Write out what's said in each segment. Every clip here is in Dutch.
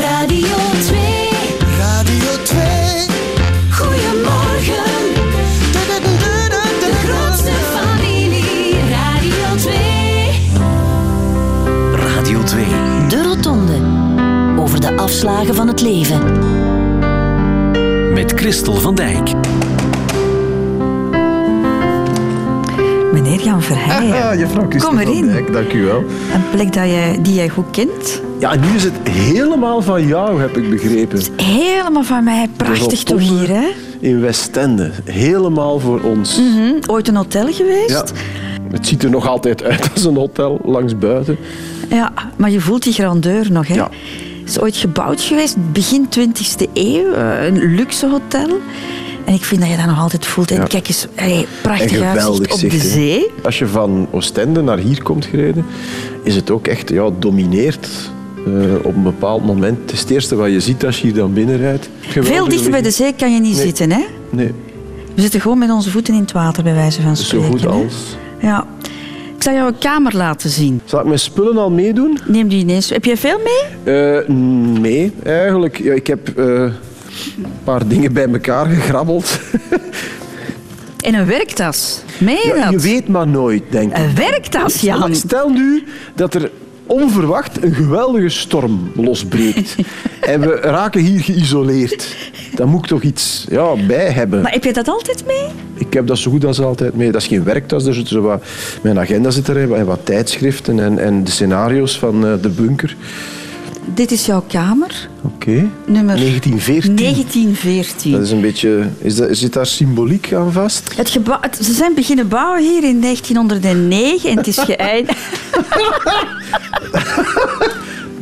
Radio 2. Radio 2. Goedemorgen. De grootste familie. Radio 2. Radio 2. De Rotonde. Over de afslagen van het leven. Met Christel van Dijk. Jan Verheijen. Ah, juffrouw Christel Kom erin. Dijk, dank u wel. Een plek dat jij, die jij goed kent. Ja, en nu is het helemaal van jou, heb ik begrepen. Helemaal van mij. Prachtig toch hier, hè? In Westende. Helemaal voor ons. Hm, Ooit een hotel geweest? Ja. Het ziet er nog altijd uit als een hotel langs buiten. Ja, maar je voelt die grandeur nog, hè? Ja. Het is ooit gebouwd geweest, begin 20e eeuw. eh, Een luxe hotel. En ik vind dat je dat nog altijd voelt. En Ja. kijk eens, hey, prachtig geweldig uitzicht op de zicht, zee. Als je van Oostende naar hier komt gereden, is het ook echt, ja, domineert eh, op een bepaald moment. Het is het eerste wat je ziet als je hier dan binnenrijdt. Veel Geweldige dichter bij de zee kan je niet Nee. zitten, hè? Nee, We zitten gewoon met onze voeten in het water, bij wijze van zo spreken. goed hè. als. Ja. Ik zal jou een kamer laten zien. Zal ik mijn spullen al meedoen? Neem die ineens. Heb jij veel mee? Eh, nee, eigenlijk. Ja, ik heb eh, een paar dingen bij elkaar gegrabbeld. En een werktas. Meen je Ja, dat? je weet maar nooit, denk ik. Een werktas, Jan. Stel nu dat er onverwacht een geweldige storm losbreekt. en we raken hier geïsoleerd. Dan moet ik toch iets ja, bij hebben. Maar heb je dat altijd mee? Ik heb dat zo goed als altijd mee. Dat is geen werktas. Er zo wat, mijn agenda zit erin en wat tijdschriften en, en de scenario's van eh, de bunker. Dit is jouw kamer. Oké. Nummer 1914. 1914. Dat is een beetje... Is dat, zit daar symboliek aan vast? Het gebouw, het- ze zijn beginnen bouwen hier in 1909 en het is geëindigd.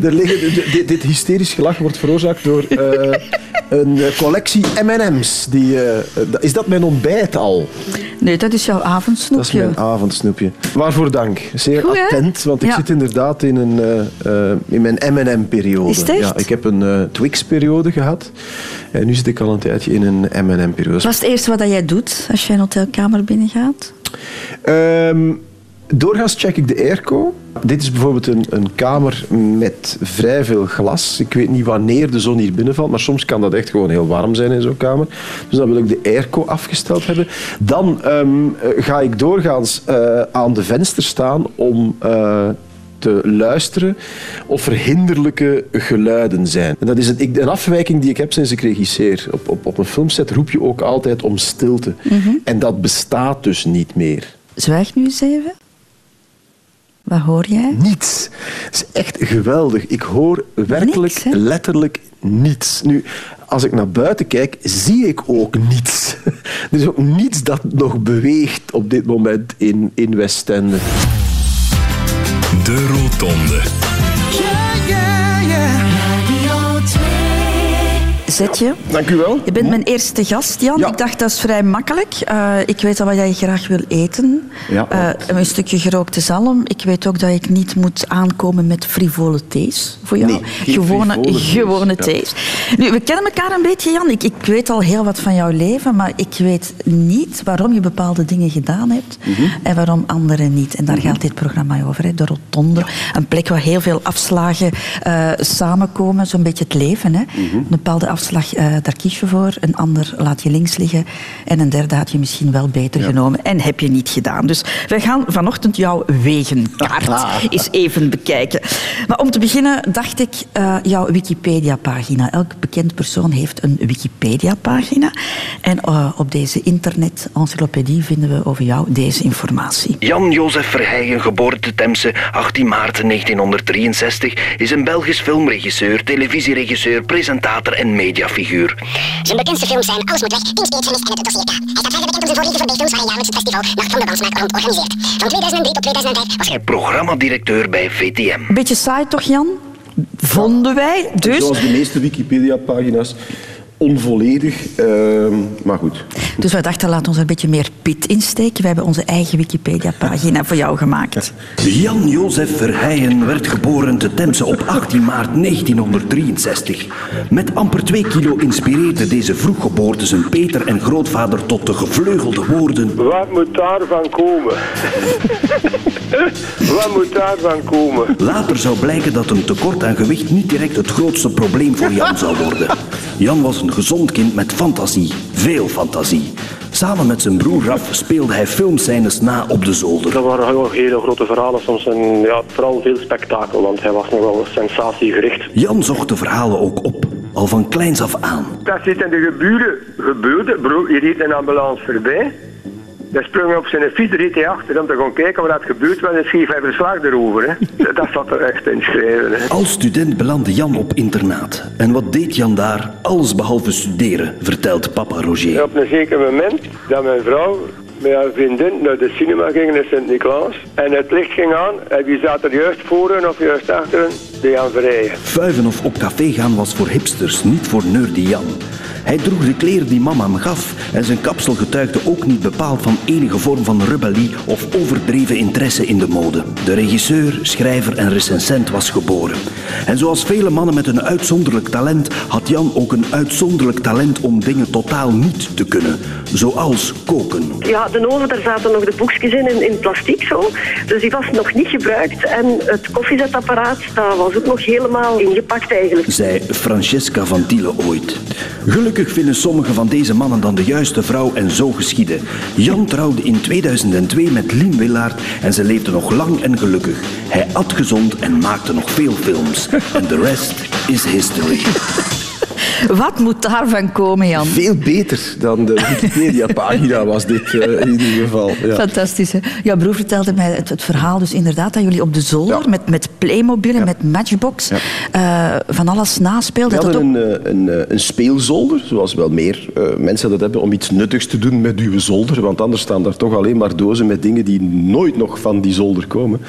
Liggen, dit- dit, dit hysterisch gelach wordt veroorzaakt door eh, een eh, collectie M&M's. Die, eh, eh, is dat mijn ontbijt al? Nee, dat is jouw Dat is avondsnoepje. mijn avondsnoepje. Waarvoor dank. Zeer Goed, attent, want ik Ja. zit inderdaad in, een, in mijn M&M-periode. Is echt? Ja, ik heb een Twix-periode gehad. En nu zit ik al een tijdje in een M&M-periode. Wat is het eerste wat jij doet als je een hotelkamer binnengaat? Ehm, doorgaans check ik de airco. Dit is bijvoorbeeld een, een kamer met vrij veel glas. Ik weet niet wanneer de zon hier binnenvalt, maar soms kan dat echt gewoon heel warm zijn in zo'n kamer. Dus dan wil ik de airco afgesteld hebben. Dan ehm, eh, ga ik doorgaans eh, aan de venster staan om... eh, te luisteren of er hinderlijke geluiden zijn. En dat is een, ik- een afwijking die ik heb sinds ik regisseer. Op, op, op een filmset roep je ook altijd om stilte. En dat bestaat dus niet meer. Zwijg nu eens even. Wat hoor jij? Niets. Het is echt geweldig. Ik hoor werkelijk Niks, letterlijk niets. Nu, als ik naar buiten kijk, zie ik ook niets. Er is ook niets dat nog beweegt op dit moment in, in Westende. De Rotonde. Zet je. Dank u wel. Je bent mijn eerste gast, Jan. Ja. Ik dacht, dat is vrij makkelijk. Eh, ik weet al wat jij graag wil eten. Ja, Eh, een stukje gerookte zalm. Ik weet ook dat ik niet moet aankomen met frivole thees voor jou. Nee, gewone gewone thees. Nu, we kennen elkaar een beetje, Jan. Ik, ik weet al heel wat van jouw leven, maar ik weet niet waarom je bepaalde dingen gedaan hebt Mhm. en waarom andere niet. En daar gaat dit programma over, hè. de rotonde. Een plek waar heel veel afslagen eh, samenkomen, zo'n beetje het leven. Hè. Mhm. Een bepaalde afslag, eh, daar kies je voor. Een ander laat je links liggen. En een derde had je misschien wel beter genomen en heb je niet gedaan. Dus wij gaan vanochtend jouw wegenkaart eens even bekijken. Maar om te beginnen dacht ik, eh, jouw Wikipedia-pagina. Elk bekend persoon heeft een Wikipedia-pagina. En eh, op deze internet-encyclopedie vinden we over jou deze informatie. Jan-Josef Verheijen, geboren te Temse, 18 maart 1963, is een Belgisch filmregisseur, televisieregisseur, presentator en mediafiguur. Zijn bekendste films zijn Alles moet weg, Pink Spirit vermist en het dossier K. Hij staat verder bekend om zijn voorliefde voor B-films waar hij jaarlijks het festival Nacht van de Dansmaker organiseert. Van 2003 tot 2005 was hij Programmadirecteur bij VTM. Beetje saai toch, Jan? Vonden wij. Dus Zoals de meeste Wikipedia-pagina's, onvolledig. ehm, maar goed. Dus wij dachten, laat ons een beetje meer pit insteken. We hebben onze eigen Wikipedia-pagina voor jou gemaakt. Jan-Jozef Verheijen werd geboren te Temse op 18 maart 1963. Met amper 2 kilo inspireerde deze vroeggeboorte zijn Peter en grootvader tot de gevleugelde woorden. Wat moet daarvan komen? Wat moet daarvan komen? Later zou blijken dat een tekort aan gewicht niet direct het grootste probleem voor Jan zou worden. Jan was een gezond kind met fantasie, veel fantasie. Samen met zijn broer Raf speelde hij filmscènes na op de zolder. Dat waren heel, hele grote verhalen, soms een, ja, vooral veel spektakel, want hij was nog wel sensatiegericht. Jan zocht de verhalen ook op, al van kleins af aan. Dat zit in de geburen gebeurde. Bro, je reed een ambulance voorbij. Hij sprong op zijn fiets, reed hij achter om te gaan kijken wat er gebeurd was en schreef hij verslag erover. Hè. Dat zat er echt in geschreven. Hè. Als student belandde Jan op internaat. En wat deed Jan daar? Alles behalve studeren, vertelt papa Roger. Op een zeker moment dat mijn vrouw met haar vriendin naar de cinema ging in Sint-Niklaas. En het licht ging aan en wie zat er juist voor hen of juist achter hen? De Jan Verheijen. Vuiven of op café gaan was voor hipsters, niet voor nerdy Jan. Hij droeg de kleren die mama hem gaf en zijn kapsel getuigde ook niet bepaald van enige vorm van rebellie of overdreven interesse in de mode. De regisseur, schrijver en recensent was geboren. En zoals vele mannen met een uitzonderlijk talent had Jan ook een uitzonderlijk talent om dingen totaal niet te kunnen, zoals koken. Ja, de oven, daar zaten nog de boekjes in, in, in plastic zo. Dus die was nog niet gebruikt. En het koffiezetapparaat, dat was ook nog helemaal ingepakt eigenlijk. zei Francesca van Tiele ooit. Gelukkig vinden sommige van deze mannen dan de juiste vrouw en zo geschiedde. Jan trouwde in 2002 met Lien Willaert en ze leefden nog lang en gelukkig. Hij at gezond en maakte nog veel films. En de rest is history. Wat moet daarvan komen, Jan? Veel beter dan de Wikipedia-pagina was dit eh, in ieder geval. Ja. Fantastisch. Hè? Jouw broer vertelde mij het, het verhaal dus inderdaad dat jullie op de zolder Ja. met, met Playmobil en met Matchbox eh, van alles We naspeelden. Dat hadden ook- een, eh, een, een speelzolder, zoals wel meer mensen dat hebben, om iets nuttigs te doen met uw zolder. Want anders staan daar toch alleen maar dozen met dingen die nooit nog van die zolder komen.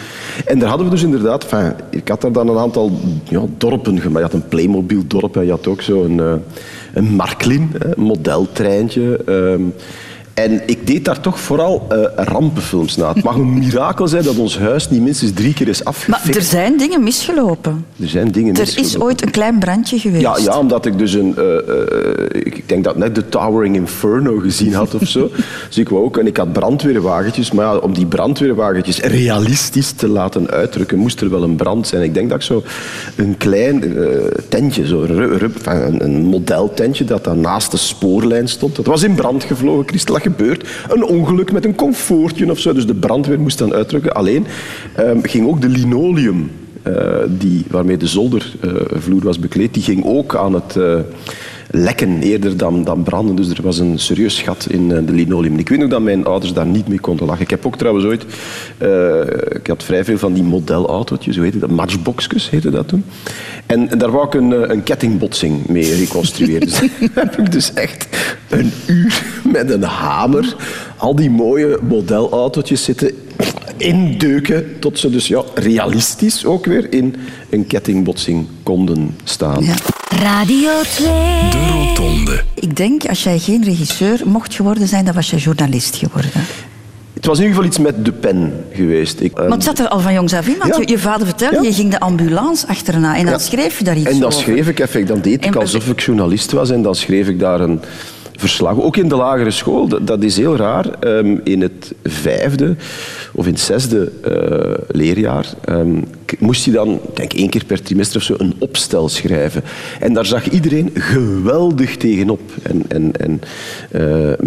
En daar hadden we dus inderdaad... Enfin, ik had daar dan een aantal ja, dorpen gemaakt. Je had een Playmobil-dorp en je had ook zo'n een Marklin, eh, een modeltreintje... ehm, en ik deed daar toch vooral eh, rampenfilms na. Het mag een mirakel zijn dat ons huis niet minstens drie keer is Maar afgefikt. er zijn dingen misgelopen. Er zijn dingen Er is misgelopen. ooit een klein brandje geweest. Ja, ja, omdat ik dus een... eh, eh, ik denk dat net de Towering Inferno gezien had of zo. dus ik wou ook... En ik had brandweerwagentjes. Maar ja, om die brandweerwagentjes realistisch te laten uitdrukken, moest er wel een brand zijn. Ik denk dat ik zo een klein tentje, zo, een, een modeltentje, dat daar naast de spoorlijn stond. Dat was in brand gevlogen, Christel. Gebeurt. Een ongeluk met een comfortje of zo. Dus de brandweer moest dan uitdrukken. Alleen ehm, ging ook de linoleum eh, die, waarmee de zoldervloer was bekleed, die ging ook aan het eh, lekken eerder dan, dan branden. Dus er was een serieus gat in eh, de linoleum. Ik weet nog dat mijn ouders daar niet mee konden lachen. Ik heb ook trouwens ooit... eh, ik had vrij veel van die modelautootjes, hoe heette dat? Matchboxjes heette dat toen. En, en daar wou ik een, eh, een kettingbotsing mee reconstrueren. dus heb ik dus echt een uur met een hamer al die mooie modelautootjes zitten indeuken tot ze dus ja, realistisch ook weer in een kettingbotsing konden staan. Ja. Radio 2. De Rotonde. Ik denk, als jij geen regisseur mocht geworden zijn, dan was je journalist geworden. Het was in ieder geval iets met de pen geweest. Ik, Maar het zat er al van jongs af in, want Ja. je, je vader vertelde, Ja. je ging de ambulance achterna en dan Ja. schreef je daar iets En dan over. schreef ik effect, dan deed ik En- alsof ik journalist was en dan schreef ik daar een verslag. Ook in de lagere school, dat, dat is heel raar. Ehm, in het vijfde of in het zesde eh, leerjaar ehm, moest je dan, denk één keer per trimester of zo, een opstel schrijven. En daar zag iedereen geweldig tegenop. En, en, en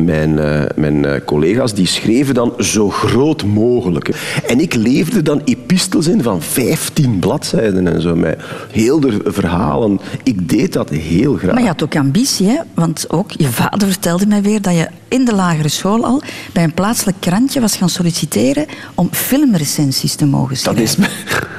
mijn, eh, mijn eh, collega's die schreven dan zo groot mogelijk. En ik leefde dan epistels in van 15 bladzijden en zo, met heel de verhalen. Ik deed dat heel graag. Maar je had ook ambitie, hè? want ook je vader vertelde mij weer dat je in de lagere school al bij een plaatselijk krantje was gaan solliciteren om filmrecensies te mogen schrijven. Dat is mijn,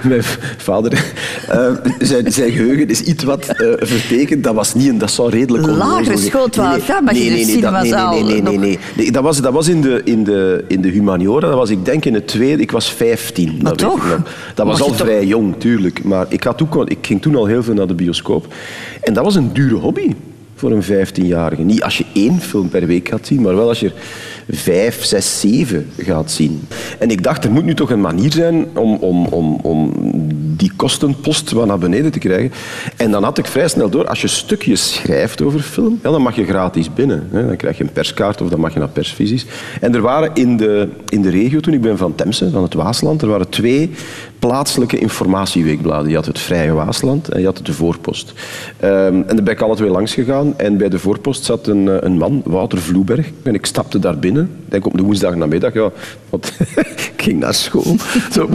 mijn vader. eh, zijn, zijn geheugen is iets wat eh, vertekend. Dat was niet een, dat zou redelijk Lagere school, 12 jaar, maar je in de dat- nee, nee, nee, nee, nee, nee. Dat was, dat was in, de, in, de, in de humaniora. Dat was, ik denk, in het tweede. Ik was 15. Maar dat weet toch? ik. Dat was al toch- vrij jong, tuurlijk. Maar ik, had ook, ik ging toen al heel veel naar de bioscoop. En dat was een dure hobby. voor een 15-jarige. Niet als je één film per week gaat zien, maar wel als je er vijf, zes, zeven gaat zien. En ik dacht, er moet nu toch een manier zijn om, om, om, om die kostenpost wat naar beneden te krijgen. En dan had ik vrij snel door, als je stukjes schrijft over film, ja, dan mag je gratis binnen. Hè. Dan krijg je een perskaart of dan mag je naar persvisies. En er waren in de, in de regio, toen ik ben van Temse, van het Waasland, er waren twee plaatselijke informatieweekbladen. Je had het Vrije Waasland en je had de Voorpost. Ehm, en daar ben ik alle twee langs gegaan. En bij de Voorpost zat een, eh, een man, Wouter Vloeberg. En ik stapte daar binnen, denk op de woensdagnamiddag. Ja, want ik ging naar school. Zo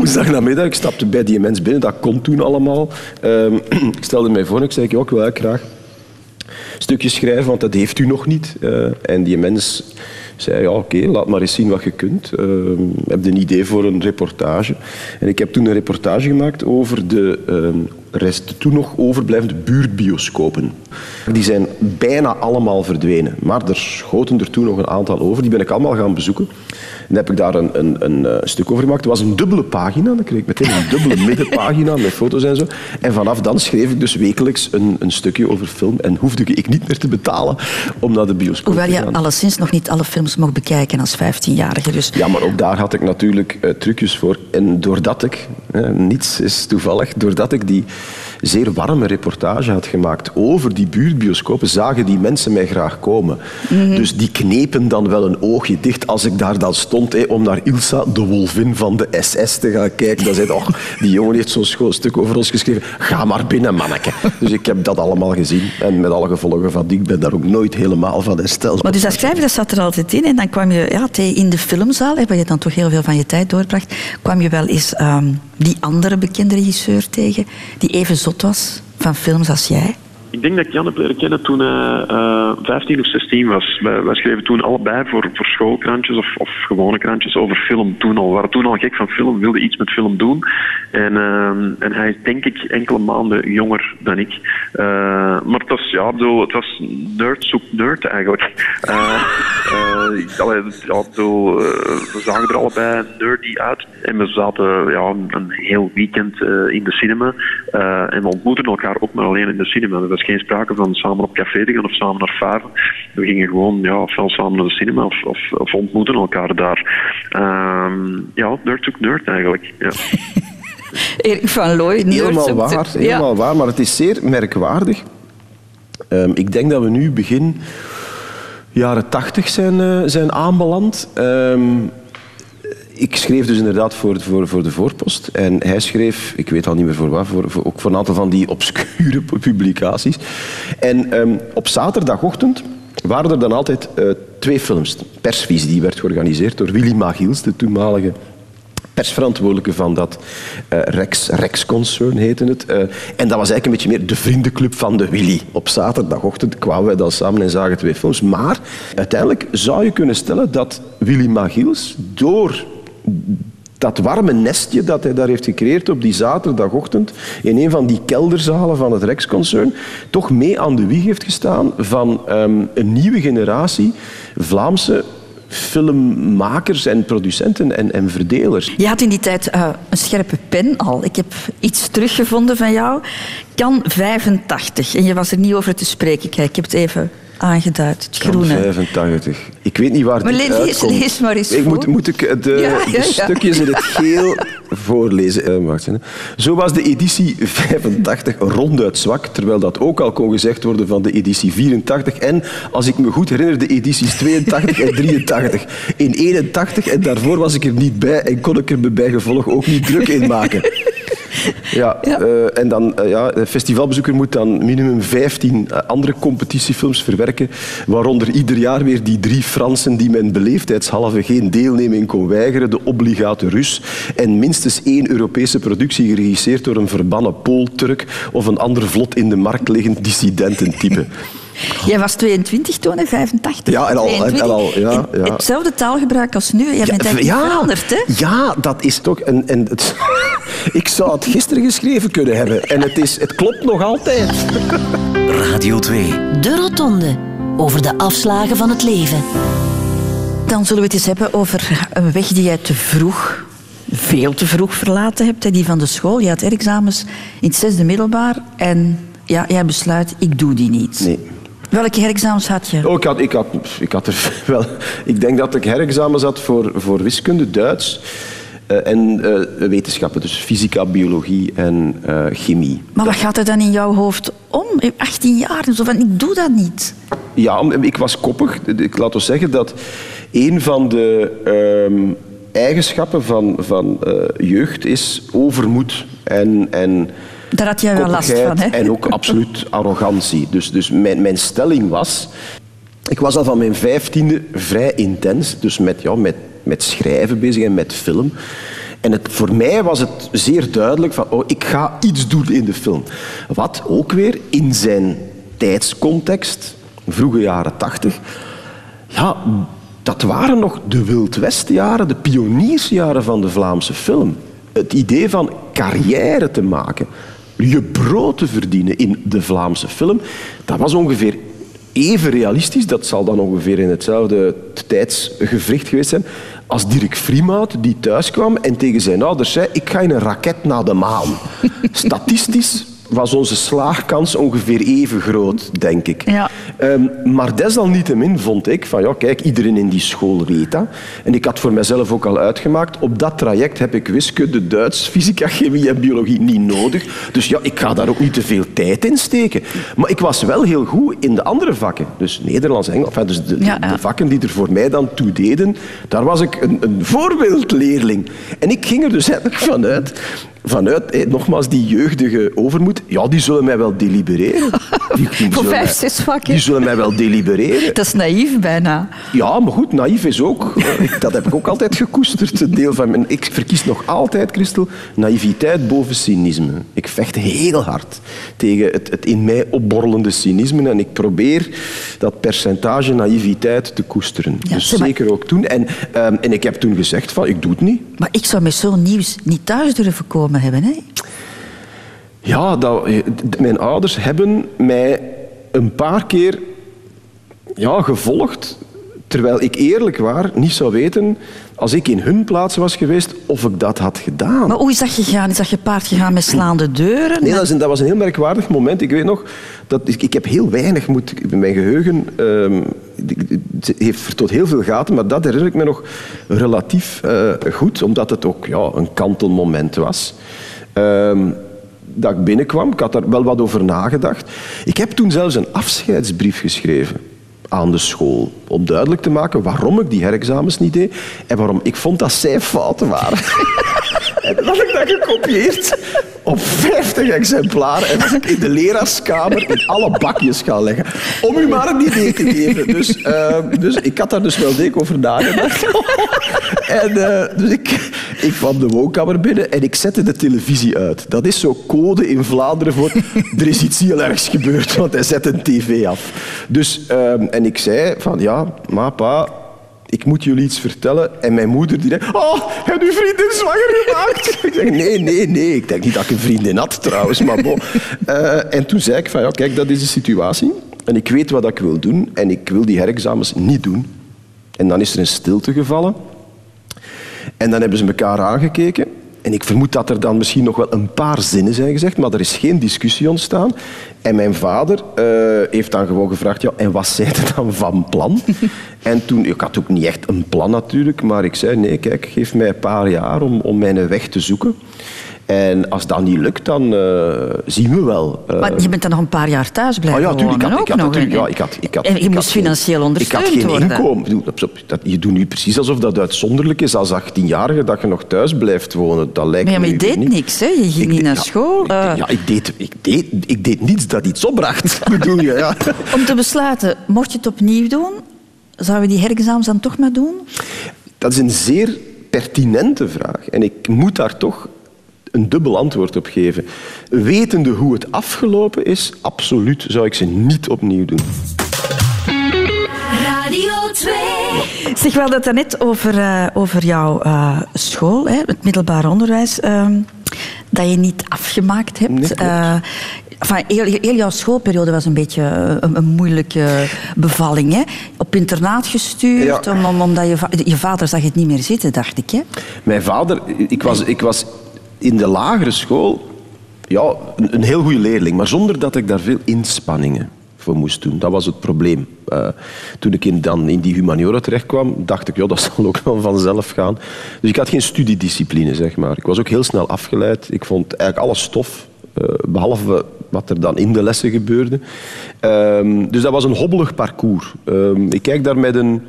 ik stapte bij die mens binnen. Dat kon toen allemaal. Ehm, ik stelde mij voor en ik zei, ja, ik wil graag stukjes schrijven, want dat heeft u nog niet. Eh, en die mens zei, ja oké, laat maar eens zien wat je kunt. Uh, heb een idee voor een reportage? En ik heb toen een reportage gemaakt over de uh, rest, toen nog overblijvende buurtbioscopen. Die zijn bijna allemaal verdwenen, maar er schoten er toen nog een aantal over. Die ben ik allemaal gaan bezoeken. En heb ik daar een, een, een, uh, stuk over gemaakt. Het was een dubbele pagina. Dan kreeg ik meteen een dubbele middenpagina met foto's en zo. En vanaf dan schreef ik dus wekelijks een, een stukje over film. En hoefde ik niet meer te betalen om naar de bioscoop Hoewel te je gaan. alleszins nog niet alle films mocht bekijken als 15-jarige. Dus Ja, maar ook daar had ik natuurlijk eh, trucjes voor. En doordat ik, eh, niets is toevallig, doordat ik die zeer warme reportage had gemaakt over die buurtbioscopen, zagen die mensen mij graag komen. Dus die knepen dan wel een oogje dicht als ik daar dan stond hé, om naar Ilsa, de wolvin van de SS, te gaan kijken. Dan zei oh, die jongen heeft zo'n schoon stuk over ons geschreven. Ga maar binnen, manneke. Dus ik heb dat allemaal gezien. En met alle gevolgen van die, ik ben daar ook nooit helemaal van hersteld. Maar dus dat schrijven, dat zat er altijd in. En dan kwam je ja, in de filmzaal, hè, waar je dan toch heel veel van je tijd doorbracht, kwam je wel eens ehm, die andere bekende regisseur tegen, die even zot was van films als jij. Ik denk dat ik Jan heb leren kennen toen hij eh 15 of 16 was. Wij, schreven toen allebei voor, voor schoolkrantjes of, of gewone krantjes over film toen al. We waren toen al gek van film, wilden iets met film doen. En, ehm, en hij is denk ik enkele maanden jonger dan ik. Eh, maar het was, ja, het was nerd zoekt nerd eigenlijk. Eh, eh, allee, ja, bedoel, eh, we zagen er allebei nerdy uit. En we zaten ja, een heel weekend eh, in de cinema. Eh, en we ontmoetten elkaar ook maar alleen in de cinema. Was geen sprake van samen op café te gaan of samen naar vijven. We gingen gewoon ja, ofwel samen naar de cinema of, of, of ontmoeten elkaar daar. Ehm, ja, nerd zoekt nerd eigenlijk. Ja. Erik van Looy. nerd Helemaal waar, Ja. helemaal waar, maar het is zeer merkwaardig. Ehm, ik denk dat we nu begin jaren tachtig zijn, eh, zijn aanbeland. Ehm, ik schreef dus inderdaad voor, voor, voor de voorpost. En hij schreef, ik weet al niet meer voor wat, voor, voor- ook voor een aantal van die obscure publicaties. En ehm, op zaterdagochtend waren er dan altijd eh, twee films. Persvisie, die werd georganiseerd door Willy Magiels, de toenmalige persverantwoordelijke van dat eh, Rex, Rex-concern heette het. Eh, en dat was eigenlijk een beetje meer de vriendenclub van de Willy. Op zaterdagochtend kwamen wij dan samen en zagen twee films. Maar uiteindelijk zou je kunnen stellen dat Willy Magiels door dat warme nestje dat hij daar heeft gecreëerd op die zaterdagochtend in een van die kelderzalen van het Rex-concern toch mee aan de wieg heeft gestaan van ehm, een nieuwe generatie Vlaamse filmmakers en producenten en, en verdelers. Je had in die tijd eh, een scherpe pen al. Ik heb iets teruggevonden van jou. Kan 85. En je was er niet over te spreken. Kijk, ik heb het even aangeduid. Het groene. 85. Ik weet niet waar Maar dit lees- uitkomt. lees maar eens ik voor. moet, moet ik de, Ja, ja, de ja. stukjes in het geel voorlezen? Eh, wacht. Zo was de editie 85 ronduit zwak, terwijl dat ook al kon gezegd worden van de editie 84 en, als ik me goed herinner, de edities 82 en 83. In 81 en daarvoor was ik er niet bij en kon ik er me bij gevolg ook niet druk in maken. Ja, eh, en dan, eh, ja, de festivalbezoeker moet dan minimum 15 eh, andere competitiefilms verwerken, waaronder ieder jaar weer die drie Fransen die men beleefdheidshalve geen deelneming kon weigeren, de obligate Rus, en minstens één Europese productie geregisseerd door een verbannen Pool-Turk of een ander vlot in de markt liggend dissidententype. Jij was 22 toen, hè? 85. Ja, en al- en 22. al, ja, En ja. Hetzelfde taalgebruik als nu. Jij bent eigenlijk ja, veranderd, hè? Ja, dat is toch... En, en het, ik zou het gisteren geschreven kunnen hebben. En het, is, het klopt nog altijd. Radio 2. De Rotonde. Over de afslagen van het leven. Dan zullen we het eens hebben over een weg die jij te vroeg, veel te vroeg verlaten hebt. hè, Die van de school. Je had examens in het zesde middelbaar. En ja, jij besluit, ik doe die niet. Nee. Welke herexamens had je? Oh, ik, had, ik, had, ik had er wel... Ik denk dat ik herexamens had voor, voor wiskunde, Duits eh, en eh, wetenschappen. Dus fysica, biologie en eh, chemie. Maar wat gaat er dan in jouw hoofd om? Je hebt 18 jaar, zo van, ik doe dat niet. Ja, ik was koppig. Ik laat ons zeggen dat een van de ehm, eigenschappen van, van jeugd is overmoed en... en Daar had jij wel last van, hè? En ook absoluut arrogantie. Dus, dus mijn, mijn stelling was... Ik was al van mijn vijftiende vrij intens, dus met, ja, met, met schrijven bezig en met film. En het, voor mij was het zeer duidelijk van, oh, ik ga iets doen in de film. Wat ook weer in zijn tijdscontext, vroege jaren tachtig, ja, dat waren nog de Wild Westjaren, de pioniersjaren van de Vlaamse film. Het idee van carrière te maken, je brood te verdienen in de Vlaamse film, dat was ongeveer even realistisch, dat zal dan ongeveer in hetzelfde tijdsgevricht geweest zijn, als Dirk Vriemaat die thuis kwam en tegen zijn ouders zei ik ga in een raket naar de maan. Statistisch was onze slaagkans ongeveer even groot, denk ik. Ja. Ehm, maar desalniettemin vond ik van ja, kijk, iedereen in die school weet dat. En ik had voor mezelf ook al uitgemaakt, op dat traject heb ik wiskunde, Duits, fysica, chemie en biologie niet nodig. Dus ja, ik ga daar ook niet te veel tijd in steken. Maar ik was wel heel goed in de andere vakken. Dus Nederlands, Engels, enfin, dus de, de- Ja, ja. de vakken die er voor mij dan toe deden, daar was ik een, een voorbeeldleerling. En ik ging er dus eigenlijk vanuit, vanuit nogmaals, die jeugdige overmoed, ja, die zullen mij wel delibereren. Die, die Voor vijf, zes vakken. Die zullen mij wel delibereren. Dat is naïef bijna. Ja, maar goed, naïef is ook. eh, Dat heb ik ook altijd gekoesterd. Een deel van mijn, ik verkies nog altijd, Christel, naïviteit boven cynisme. Ik vecht heel hard tegen het, het in mij opborrelende cynisme en ik probeer dat percentage naïviteit te koesteren. dus maar- zeker ook toen. En, ehm, en ik heb toen gezegd van, ik doe het niet. Maar ik zou met zo'n nieuws niet thuis durven komen Ja, eh, mijn ouders hebben mij een paar keer ja, gevolgd, terwijl ik eerlijk waar niet zou weten, als ik in hun plaats was geweest, of ik dat had gedaan. Maar hoe is dat gegaan? Is dat gepaard gegaan met slaande deuren? Nee, dat, is een, dat was een heel merkwaardig moment. Ik weet nog dat ik, ik heb heel weinig moet. Mijn geheugen ehm, het heeft vertoont heel veel gaten, maar dat herinner ik me nog relatief eh, goed, omdat het ook ja, een kantelmoment was. Ehm, dat ik binnenkwam, ik had daar wel wat over nagedacht. Ik heb toen zelfs een afscheidsbrief geschreven aan de school. Om duidelijk te maken waarom ik die herexamens niet deed en waarom ik vond dat zij fouten waren. En dan ik dat gekopieerd op 50 exemplaren en was ik in de leraarskamer in alle bakjes gaan leggen. Om u maar een idee te geven. Dus, eh, dus ik had daar dus wel dik over nagedacht. En eh, dus ik, ik kwam de woonkamer binnen en ik zette de televisie uit. Dat is zo code in Vlaanderen voor er is iets heel ergs gebeurd, want hij zet een tv af. Dus, ehm, en ik zei van ja, ma, pa, ik moet jullie iets vertellen. En mijn moeder die zei, oh, heb je vriendin zwanger gemaakt? ik zeg, nee, nee, nee. Ik denk niet dat ik een vriendin had trouwens, maar bon. Eh, en toen zei ik van, ja, kijk, dat is de situatie. En ik weet wat ik wil doen. En ik wil die herexamens niet doen. En dan is er een stilte gevallen. En dan hebben ze elkaar aangekeken. En ik vermoed dat er dan misschien nog wel een paar zinnen zijn gezegd, maar er is geen discussie ontstaan. En mijn vader eh, heeft dan gewoon gevraagd, ja, en wat zei je dan van plan? en toen, ik had ook niet echt een plan natuurlijk, maar ik zei, nee, kijk, geef mij een paar jaar om, om mijn weg te zoeken. En als dat niet lukt, dan eh, zien we wel. Eh, Maar je bent dan nog een paar jaar thuis blijven ja, tuurlijk. Ik wonen had, ik ook had nog. ja, ik had, ik had, en je ik had moest geen- financieel Ik ondersteund had geen worden. inkomen. Doe, op- op- dat, je doet nu precies alsof dat uitzonderlijk is als 18-jarige dat je nog thuis blijft wonen. Dat lijkt Maar ja, maar je deed niet. niks, hè? Je ging Ik niet naar ja, school. ik eh, ja, ik deed, ik, deed, ik deed niets dat iets opbracht, bedoel je. Ja. Om te besluiten, mocht je het opnieuw doen, zouden we die herexamens dan toch maar doen? Dat is een zeer pertinente vraag. En ik moet daar toch een dubbel antwoord op geven. Wetende hoe het afgelopen is, absoluut zou ik ze niet opnieuw doen. Radio 2. Zeg wel dat net over, eh, over jouw eh, school, hè, het middelbaar onderwijs, ehm, dat je niet afgemaakt hebt. Nee. Eh, enfin, heel, heel jouw schoolperiode was een beetje een, een moeilijke bevalling. Hè? Op internaat gestuurd, Ja. om, om, omdat je, va- je vader zag het niet meer zitten, dacht ik. Hè? Mijn vader, ik was, ik was in de lagere school ja, een, een heel goede leerling, maar zonder dat ik daar veel inspanningen voor moest doen. Dat was het probleem. Eh, toen ik in, dan in die humaniora terechtkwam, dacht ik, ja, dat zal ook wel vanzelf gaan. Dus ik had geen studiediscipline, zeg maar. Ik was ook heel snel afgeleid. Ik vond eigenlijk alles stof. eh, behalve wat er dan in de lessen gebeurde. Ehm, dus dat was een hobbelig parcours. Ehm, ik kijk daar met, een,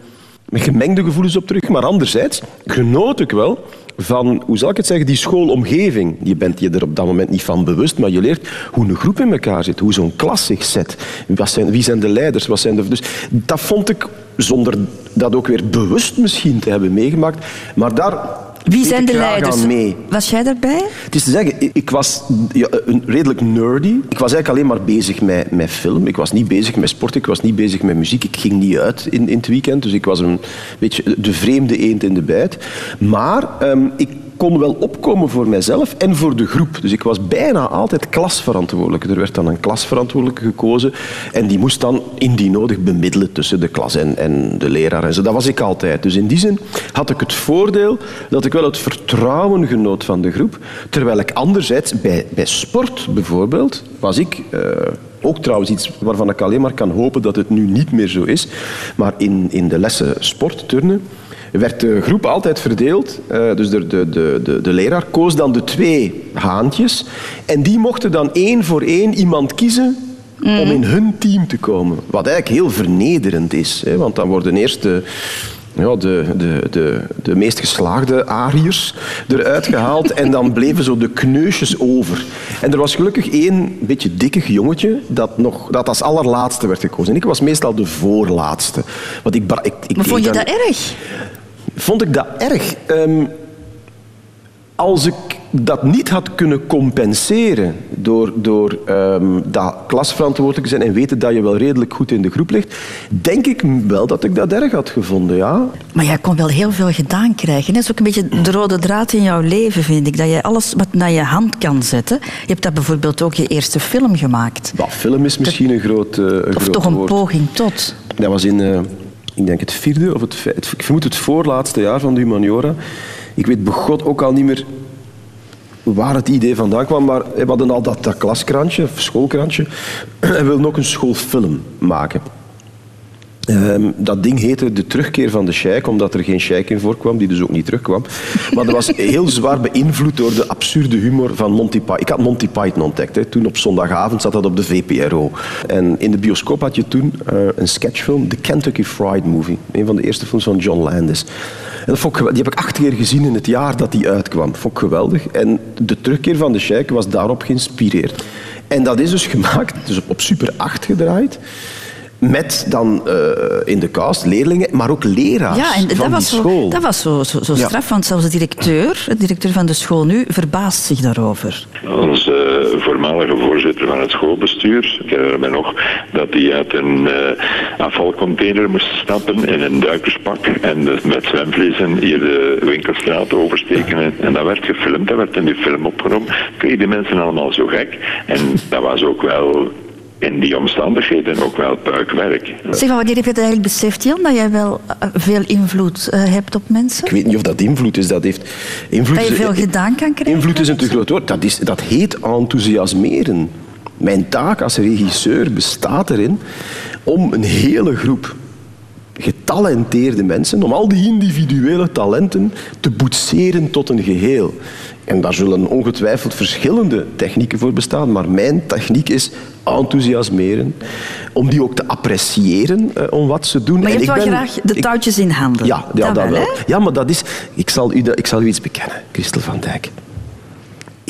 met gemengde gevoelens op terug. Maar anderzijds genoot ik wel van, hoe zal ik het zeggen, die schoolomgeving. Je bent je er op dat moment niet van bewust, maar je leert hoe een groep in elkaar zit, hoe zo'n klas zich zet. Wat zijn, wie zijn de leiders? Wat zijn de, dus dat vond ik, zonder dat ook weer bewust misschien te hebben meegemaakt, maar daar Wie zijn de leiders? mee. Was jij daarbij? Het is te zeggen, ik- was ja, een, redelijk nerdy. Ik was eigenlijk alleen maar bezig met, met film. Ik was niet bezig met sport, ik was niet bezig met muziek. Ik ging niet uit in, in het weekend, dus ik was een beetje de vreemde eend in de bijt. Maar ehm, ik kon wel opkomen voor mijzelf en voor de groep. Dus ik was bijna altijd klasverantwoordelijke. Er werd dan een klasverantwoordelijke gekozen en die moest dan indien nodig bemiddelen tussen de klas en, en de leraar. En zo. Dat was ik altijd. Dus in die zin had ik het voordeel dat ik wel het vertrouwen genoot van de groep. Terwijl ik anderzijds bij, bij sport bijvoorbeeld was ik... eh, ook trouwens iets waarvan ik alleen maar kan hopen dat het nu niet meer zo is. Maar in, in de lessen sport, turnen, werd de groep altijd verdeeld. Eh, dus de, de, de, de, de leraar koos dan de twee haantjes. En die mochten dan één voor één iemand kiezen om in hun team te komen. Wat eigenlijk heel vernederend is. Hè, want dan worden eerst de, ja, de, de, de, de meest geslaagde Ariërs eruit gehaald en dan bleven zo de kneusjes over. En er was gelukkig één beetje dikkig jongetje dat, nog, dat als allerlaatste werd gekozen. En ik was meestal de voorlaatste. Want ik, ik, ik Maar vond je dat erg? Vond ik dat erg? Ehm, als ik dat niet had kunnen compenseren door, door ehm, dat klasverantwoordelijk te zijn en weten dat je wel redelijk goed in de groep ligt, denk ik wel dat ik dat erg had gevonden, ja. Maar jij kon wel heel veel gedaan krijgen. Dat is ook een beetje de rode draad in jouw leven, vind ik. Dat je alles wat naar je hand kan zetten. Je hebt dat bijvoorbeeld ook je eerste film gemaakt. Wat film is misschien een groot, eh, een Of groot toch een woord. poging tot. Dat was in, eh, ik denk het vierde of het, het, ik vermoed het voorlaatste jaar van de humaniora. Ik weet begot ook al niet meer waar het idee vandaan kwam, maar we hadden al dat, dat klaskrantje, of schoolkrantje, en wilden ook een schoolfilm maken. Ehm, dat ding heette De Terugkeer van de Sheik, omdat er geen sheik in voorkwam, die dus ook niet terugkwam. Maar dat was heel zwaar beïnvloed door de absurde humor van Monty Python. Ik had Monty Python ontdekt. Hè. Toen op zondagavond zat dat op de VPRO. En in de bioscoop had je toen eh, een sketchfilm, The Kentucky Fried Movie. Een van de eerste films van John Landis. En dat vond ik, gewel- die heb ik acht keer gezien in het jaar dat die uitkwam. Dat vond ik geweldig. En De Terugkeer van de Sheik was daarop geïnspireerd. En dat is dus gemaakt, dus op, op Super 8 gedraaid. Met dan eh, in de cast leerlingen, maar ook leraars Ja, en van dat die was, zo, school. dat was zo, zo, zo Ja. straf, want zelfs de directeur, de directeur van de school nu, verbaast zich daarover. Onze voormalige voorzitter van het schoolbestuur, ik herinner me nog, dat hij uit een eh, afvalcontainer moest stappen in een duikerspak en dus met zwemvliezen hier de winkelstraat oversteken. En, en dat werd gefilmd, dat werd in die film opgenomen. Kregen die mensen allemaal zo gek. En dat was ook wel in die omstandigheden ook wel puikwerk. Zeg, maar wanneer heb je het eigenlijk beseft, Jan, dat jij wel eh, veel invloed eh, hebt op mensen? Ik weet niet of dat invloed is. Dat heeft invloed. Dat je veel gedaan kan krijgen? Invloed is een te groot woord. Dat, is, dat heet enthousiasmeren. Mijn taak als regisseur bestaat erin om een hele groep getalenteerde mensen, om al die individuele talenten te boetseren tot een geheel. En daar zullen ongetwijfeld verschillende technieken voor bestaan, maar mijn techniek is enthousiasmeren, om die ook te appreciëren eh, om wat ze doen. Maar je En hebt ik wel ben- graag de ik- touwtjes in handen. ja, ja dat, wel. hè? Ja, maar dat is... Ik zal, u, ik zal u iets bekennen, Christel van Dijk.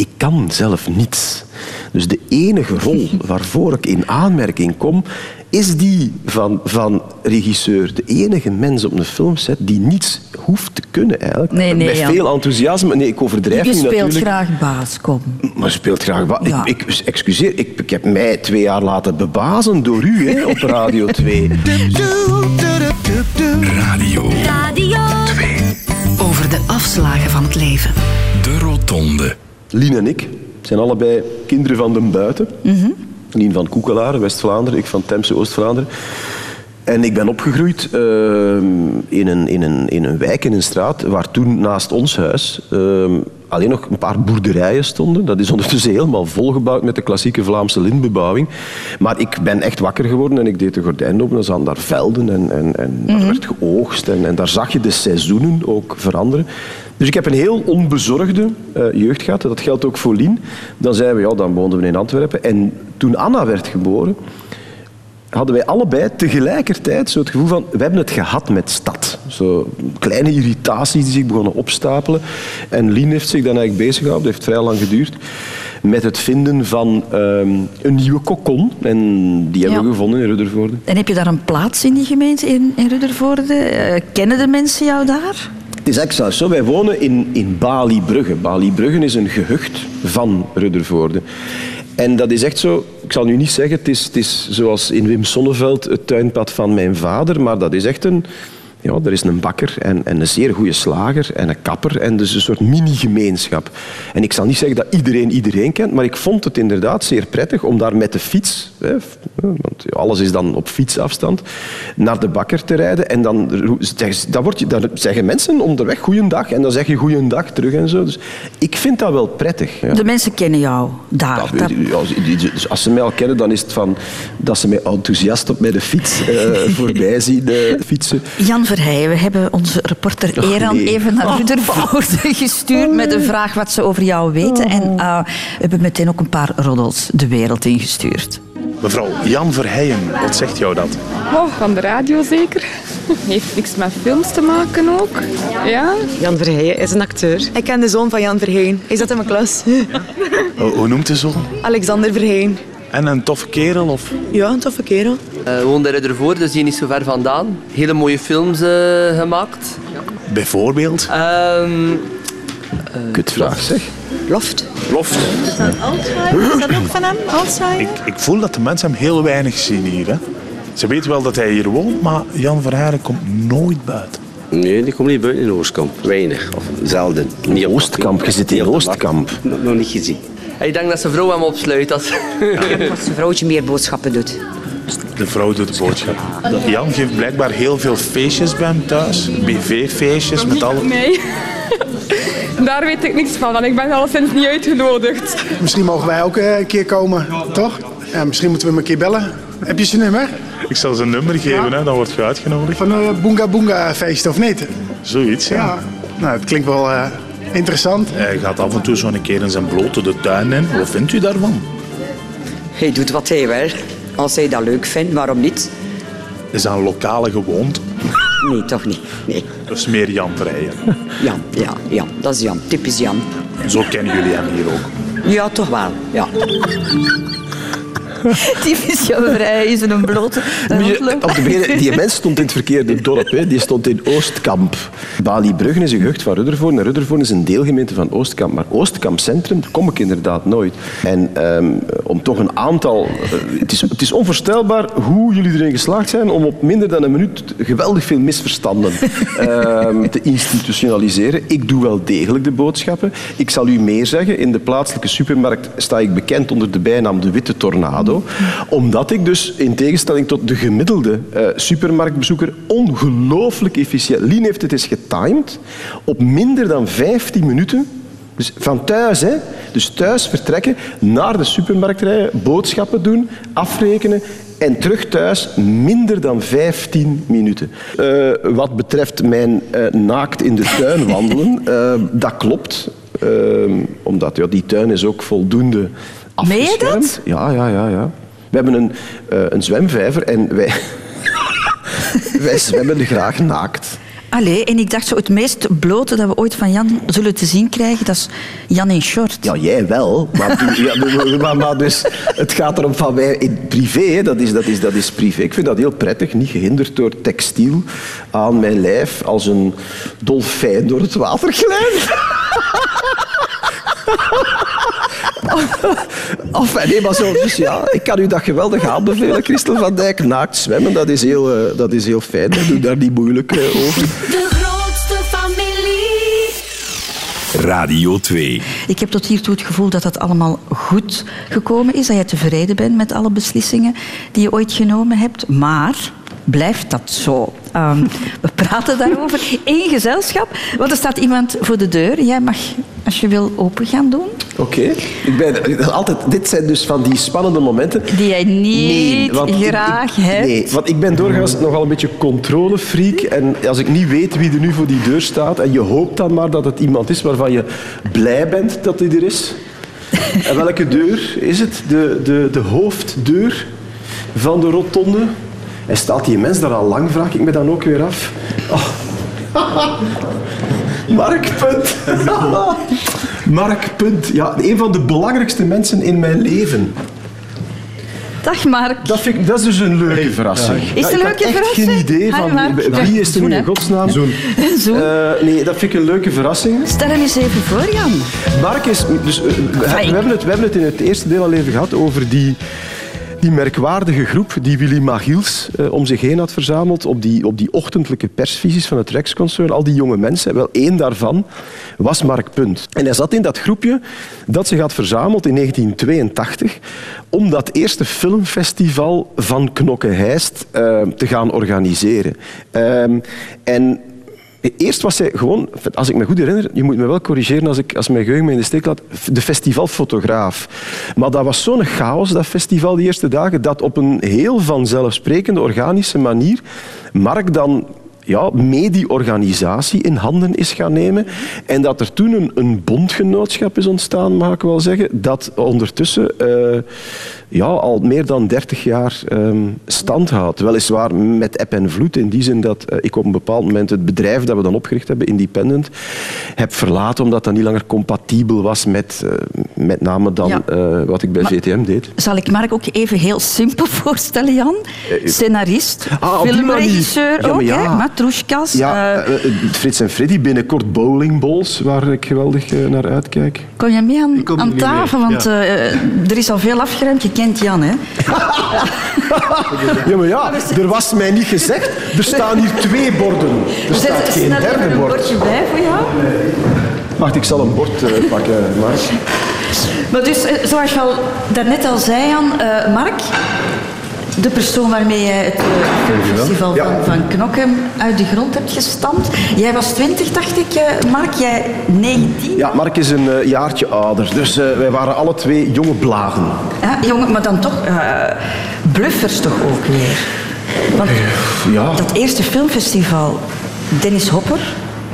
Ik kan zelf niets. Dus de enige rol waarvoor ik in aanmerking kom, is die van, van regisseur. De enige mens op een filmset die niets hoeft te kunnen eigenlijk. Nee, nee, Met veel enthousiasme. Nee, ik overdrijf Je nu speelt natuurlijk. graag baas, kom. Maar speelt graag... Ja. Ik, ik, excuseer, ik, ik heb mij twee jaar laten bebazen door u hè, op Radio 2. Radio Radio 2. Over de afslagen van het leven. De Rotonde. Lien en ik zijn allebei kinderen van de buiten. Lien van Koekelaar, West-Vlaanderen, ik van Temse, Oost-Vlaanderen. En ik ben opgegroeid ehm, in, een, in, een, in een wijk, in een straat, waar toen naast ons huis ehm, alleen nog een paar boerderijen stonden. Dat is ondertussen helemaal volgebouwd met de klassieke Vlaamse lintbebouwing. Maar ik ben echt wakker geworden en ik deed de gordijn open. Dan zaten daar velden en, en, en er werd geoogst. En, en daar zag je de seizoenen ook veranderen. Dus ik heb een heel onbezorgde eh, jeugd gehad. Dat geldt ook voor Lien. Dan zeiden we, ja, dan woonden we in Antwerpen. En toen Anna werd geboren, hadden wij allebei tegelijkertijd zo het gevoel van... We hebben het gehad met stad. Zo kleine irritaties die zich begonnen opstapelen. En Lien heeft zich dan eigenlijk bezig gehouden. Dat heeft vrij lang geduurd. Met het vinden van ehm, een nieuwe kokon. En die hebben Ja. we gevonden in Ruddervoorde. En heb je daar een plaats in die gemeente in, in Ruddervoorde? Eh, kennen de mensen jou daar? Het is zelfs zo. Wij wonen in, in Bali-Brugge. Bali-Brugge is een gehucht van Ruddervoorde. En dat is echt zo... Ik zal nu niet zeggen, het is, het is zoals in Wim Sonneveld het tuinpad van mijn vader, maar dat is echt een... Ja, er is een bakker en, en een zeer goede slager en een kapper en dus een soort mini-gemeenschap. En ik zal niet zeggen dat iedereen iedereen kent, maar ik vond het inderdaad zeer prettig om daar met de fiets, hè, want alles is dan op fietsafstand, naar de bakker te rijden. En dan, dan, word je, dan zeggen mensen onderweg goeiedag en dan zeg je goeiedag terug en zo. Dus ik vind dat wel prettig. Ja. De mensen kennen jou daar. Die- als, ze mij al kennen, dan is het van dat ze mij enthousiast op met de fiets eh, voorbij zien eh, fietsen. Jan Verheijen, we hebben onze reporter Ach, Eran nee. even naar Ruddervoorde gestuurd met een vraag wat ze over jou weten. En eh, we hebben meteen ook een paar roddels de wereld ingestuurd. Mevrouw Jan Verheijen, wat zegt jou dat? Oh, van de radio zeker. Heeft niks met films te maken ook. Ja? Jan Verheijen is een acteur. Ik ken de zoon van Jan Verheijen. Hij zat in mijn klas. Hoe, hoe noemt de zoon? Alexander Verheijen. En een toffe kerel? Of? Ja, een toffe kerel. Uh, woonde in Ruddervoort, dus hier niet zo ver vandaan. Hele mooie films eh, gemaakt. Bijvoorbeeld? Um, Kutvraag, zeg. Loft. Loft. Is dat Alzheimer? Is dat ook van hem? Alzheimer? Ik, ik voel dat de mensen hem heel weinig zien hier. Hè? Ze weten wel dat hij hier woont, maar Jan Verheijen komt nooit buiten. Nee, die komt niet buiten in Oostkamp. Weinig, of zelden. Niet Oostkamp, je zit in Oostkamp. Nog niet gezien. Ik denk dat zijn vrouw hem opsluit. Als... Als zijn vrouwtje meer boodschappen doet. De vrouw doet de boodschap. Jan geeft blijkbaar heel veel feestjes bij hem thuis. BV-feestjes met alle... Nee. Daar weet ik niks van, want ik ben alleszins niet uitgenodigd. Misschien mogen wij ook eh, een keer komen, toch? Ja, misschien moeten we hem een keer bellen. Heb je zijn nummer? Ik zal zijn nummer geven, hè, dan word je uitgenodigd. Van een Boonga Boonga feest of niet? Zoiets, ja. Ja. Nou, het klinkt wel eh, interessant. Hij gaat af en toe zo een keer in zijn blote de tuin in. Wat vindt u daarvan? Hij doet wat hij wil. Als hij dat leuk vindt, waarom niet? Is dat een lokale gewoonte? Nee, toch niet. Nee. Dat is meer Jan Verheijen. Jan, ja, Jan. Dat is Jan. Typisch Jan. Zo kennen jullie hem hier ook. Ja, toch wel. Ja. Typisch Jan Verheijen is een blote rondloop. op de die mens stond in het verkeerde dorp. Hè. Die stond in Oostkamp. Bali-Bruggen is een gehucht van Ruddervoort. En Ruddervoort is een deelgemeente van Oostkamp. Maar Oostkamp Centrum, daar kom ik inderdaad nooit. En ehm, om toch een aantal... eh, het, is, het is onvoorstelbaar hoe jullie erin geslaagd zijn om op minder dan een minuut geweldig veel misverstanden ehm, te institutionaliseren. Ik doe wel degelijk de boodschappen. Ik zal u meer zeggen. In de plaatselijke supermarkt sta ik bekend onder de bijnaam de Witte Tornado. Omdat ik dus, in tegenstelling tot de gemiddelde eh, supermarktbezoeker, ongelooflijk efficiënt... Lien heeft het eens getimed. Op minder dan 15 minuten dus van thuis, hè? Dus thuis vertrekken, naar de supermarkt rijden, boodschappen doen, afrekenen en terug thuis minder dan 15 minuten. Eh, wat betreft mijn eh, naakt in de tuin wandelen, dat klopt. Eh, omdat ja, die tuin is ook voldoende Meen je dat? Ja, ja, ja, ja. We hebben een, eh, een zwemvijver en wij, wij zwemmen graag naakt. Allee, en ik dacht zo het meest blote dat we ooit van Jan zullen te zien krijgen, dat is Jan in short. Ja, jij wel. Maar, ja, maar- maar, dus, het gaat erom van wij in privé, dat, is, dat, is, dat is privé. Ik vind dat heel prettig, niet gehinderd door textiel aan mijn lijf als een dolfijn door het water glijden. Of, nee, maar zo, dus ja, ik kan u dat geweldig aanbevelen, Christel van Dijk. Naakt zwemmen, dat is heel, eh, dat is heel fijn. Doe daar niet moeilijk eh, over. De grootste familie. Radio 2. Ik heb tot hiertoe het gevoel dat dat allemaal goed gekomen is, dat je tevreden bent met alle beslissingen die je ooit genomen hebt. Maar blijft dat zo? Ehm, we praten daarover in gezelschap, want er staat iemand voor de deur. Jij mag, als je wil, open gaan doen. Oké. Ik ben altijd. Dit zijn dus van die spannende momenten. Die jij niet ik- graag ik, hebt. Nee, want ik ben doorgaans nogal een beetje controlefreak. En als ik niet weet wie er nu voor die deur staat, en je hoopt dan maar dat het iemand is waarvan je blij bent dat hij er is. En welke deur is het? De, de, de hoofddeur van de rotonde. En staat die mens daar al lang, vraag ik me dan ook weer af. Oh. Mark Punt. Mark Punt. Ja, een van de belangrijkste mensen in mijn leven. Dag Mark. Dat, vind ik, dat is dus een leuke verrassing. Is het een ik leuke had echt verrassing? geen idee Hi, van Mark. wie is er nu in godsnaam. Zoen. Zoen. Eh, nee, dat vind ik een leuke verrassing. Stel hem eens even voor, Jan. Mark is... Dus, eh, we hebben het, we hebben het in het eerste deel al even gehad over die, die merkwaardige groep die Willy Magiels eh, om zich heen had verzameld op die, op die ochtendelijke persvisies van het Rex-concern. Al die jonge mensen. Wel, één daarvan was Mark Punt. En hij zat in dat groepje dat zich had verzameld in 1982 om dat eerste filmfestival van Knokke-Heist eh, te gaan organiseren. Ehm, en Eerst was hij gewoon, als ik me goed herinner, je moet me wel corrigeren als, ik, als mijn geheugen me in de steek laat, de festivalfotograaf. Maar dat was zo'n chaos, dat festival, die eerste dagen, dat op een heel vanzelfsprekende, organische manier Mark dan ja, mee die organisatie in handen is gaan nemen. En dat er toen een, een bondgenootschap is ontstaan, mag ik wel zeggen, dat ondertussen eh, ja, al meer dan 30 jaar ehm, stand houdt. Weliswaar met eb en vloed, in die zin dat eh, ik op een bepaald moment het bedrijf dat we dan opgericht hebben, Independent, heb verlaten omdat dat niet langer compatibel was met eh, met name dan Ja. wat ik bij Maar- VTM deed. Zal ik Mark ook even heel simpel voorstellen, Jan? Scenarist, Ah, filmregisseur. Ja, ook, ja. hè? Matroeskas. Ja, eh, Frits en Freddy, binnenkort bowlingballs, waar ik geweldig naar uitkijk. Kon je mee aan, kom aan tafel? mee, Want ja. eh, er is al veel afgeremd. Je kent Jan, hè? Ja, maar ja, er was mij niet gezegd. Er staan hier twee borden. Er staat geen derde een bord. bordje bij voor jou. Wacht, ik zal een bord eh, pakken, Mark. Maar dus, zoals je al daarnet al zei, Jan, eh, Mark, de persoon waarmee jij het eh, filmfestival Ja. van, van Knokken uit de grond hebt gestampt. Jij was 20, dacht ik, eh, Mark. Jij 19. Ja, Mark is een eh, jaartje ouder, dus wij waren alle twee jonge blagen. Ja, jongen, maar dan toch bluffers toch ook weer. Want Ja. dat eerste filmfestival, Dennis Hopper,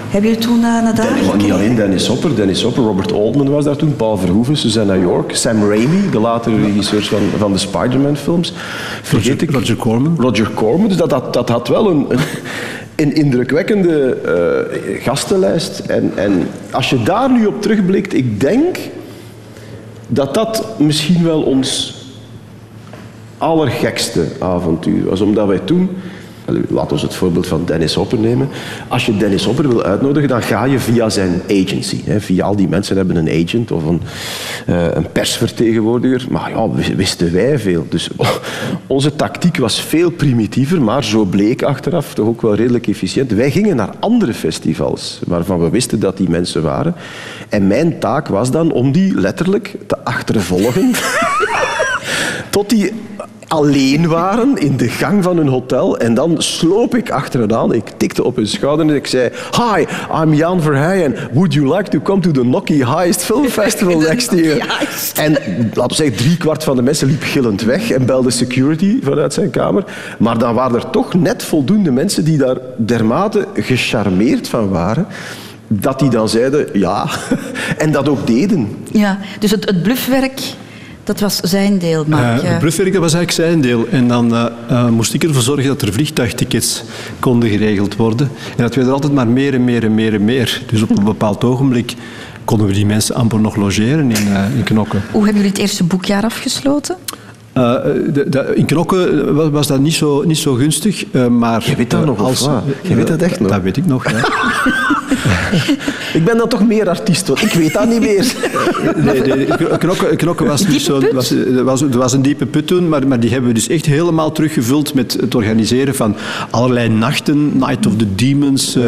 hebben jullie toen eh, naar daar Maar niet alleen Dennis Hopper, Dennis Hopper, Robert Altman was daar toen, Paul Verhoeven, Susanna York, Sam Raimi, de latere regisseurs van, van de Spider-Man-films. Vergeet ik. Roger Corman. Roger Corman, dus dat, dat, dat had wel een, een, een indrukwekkende eh, gastenlijst. En, en als je daar nu op terugblikt, ik denk dat dat misschien wel ons allergekste avontuur was. Omdat wij toen, laten we het voorbeeld van Dennis Hopper nemen. Als je Dennis Hopper wil uitnodigen, dan ga je via zijn agency. Via al die mensen hebben een agent of een, eh, een persvertegenwoordiger. Maar ja, wisten wij veel. Dus onze tactiek was veel primitiever, maar zo bleek achteraf toch ook wel redelijk efficiënt. Wij gingen naar andere festivals, waarvan we wisten dat die mensen waren. En mijn taak was dan om die letterlijk te achtervolgen. Tot die alleen waren in de gang van hun hotel. En dan sloop ik achter hen aan. Ik tikte op hun schouder en ik zei... Hi, I'm Jan Verheijen. Would you like to come to the Nocky Heist Film Festival next year? En laten we zeggen, driekwart van de mensen liep gillend weg en belde security vanuit zijn kamer. Maar dan waren er toch net voldoende mensen die daar dermate gecharmeerd van waren... Dat die dan zeiden ja, en dat ook deden. Ja, dus het, het bluffwerk, dat was zijn deel, Mark. Eh, het bluffwerk dat was eigenlijk zijn deel. En dan eh, eh, moest ik ervoor zorgen dat er vliegtuigtickets konden geregeld worden. En dat werd er altijd maar meer en meer en meer en meer. Dus op een bepaald ogenblik konden we die mensen amper nog logeren in, eh, in Knokken. Hoe hebben jullie het eerste boekjaar afgesloten? Eh, de- de- in Knokken was, was dat niet zo, niet zo gunstig, eh, maar... Je weet dat nog, of als, wat? Je weet dat echt nog? Dat weet ik nog, ja. ik ben dan toch meer artiest, want ik weet dat niet meer. Nee, nee, knokken, knokken was dus zo, was, er was, er was een diepe put toen, maar, maar die hebben we dus echt helemaal teruggevuld met het organiseren van allerlei nachten. Night of the Demons, eh,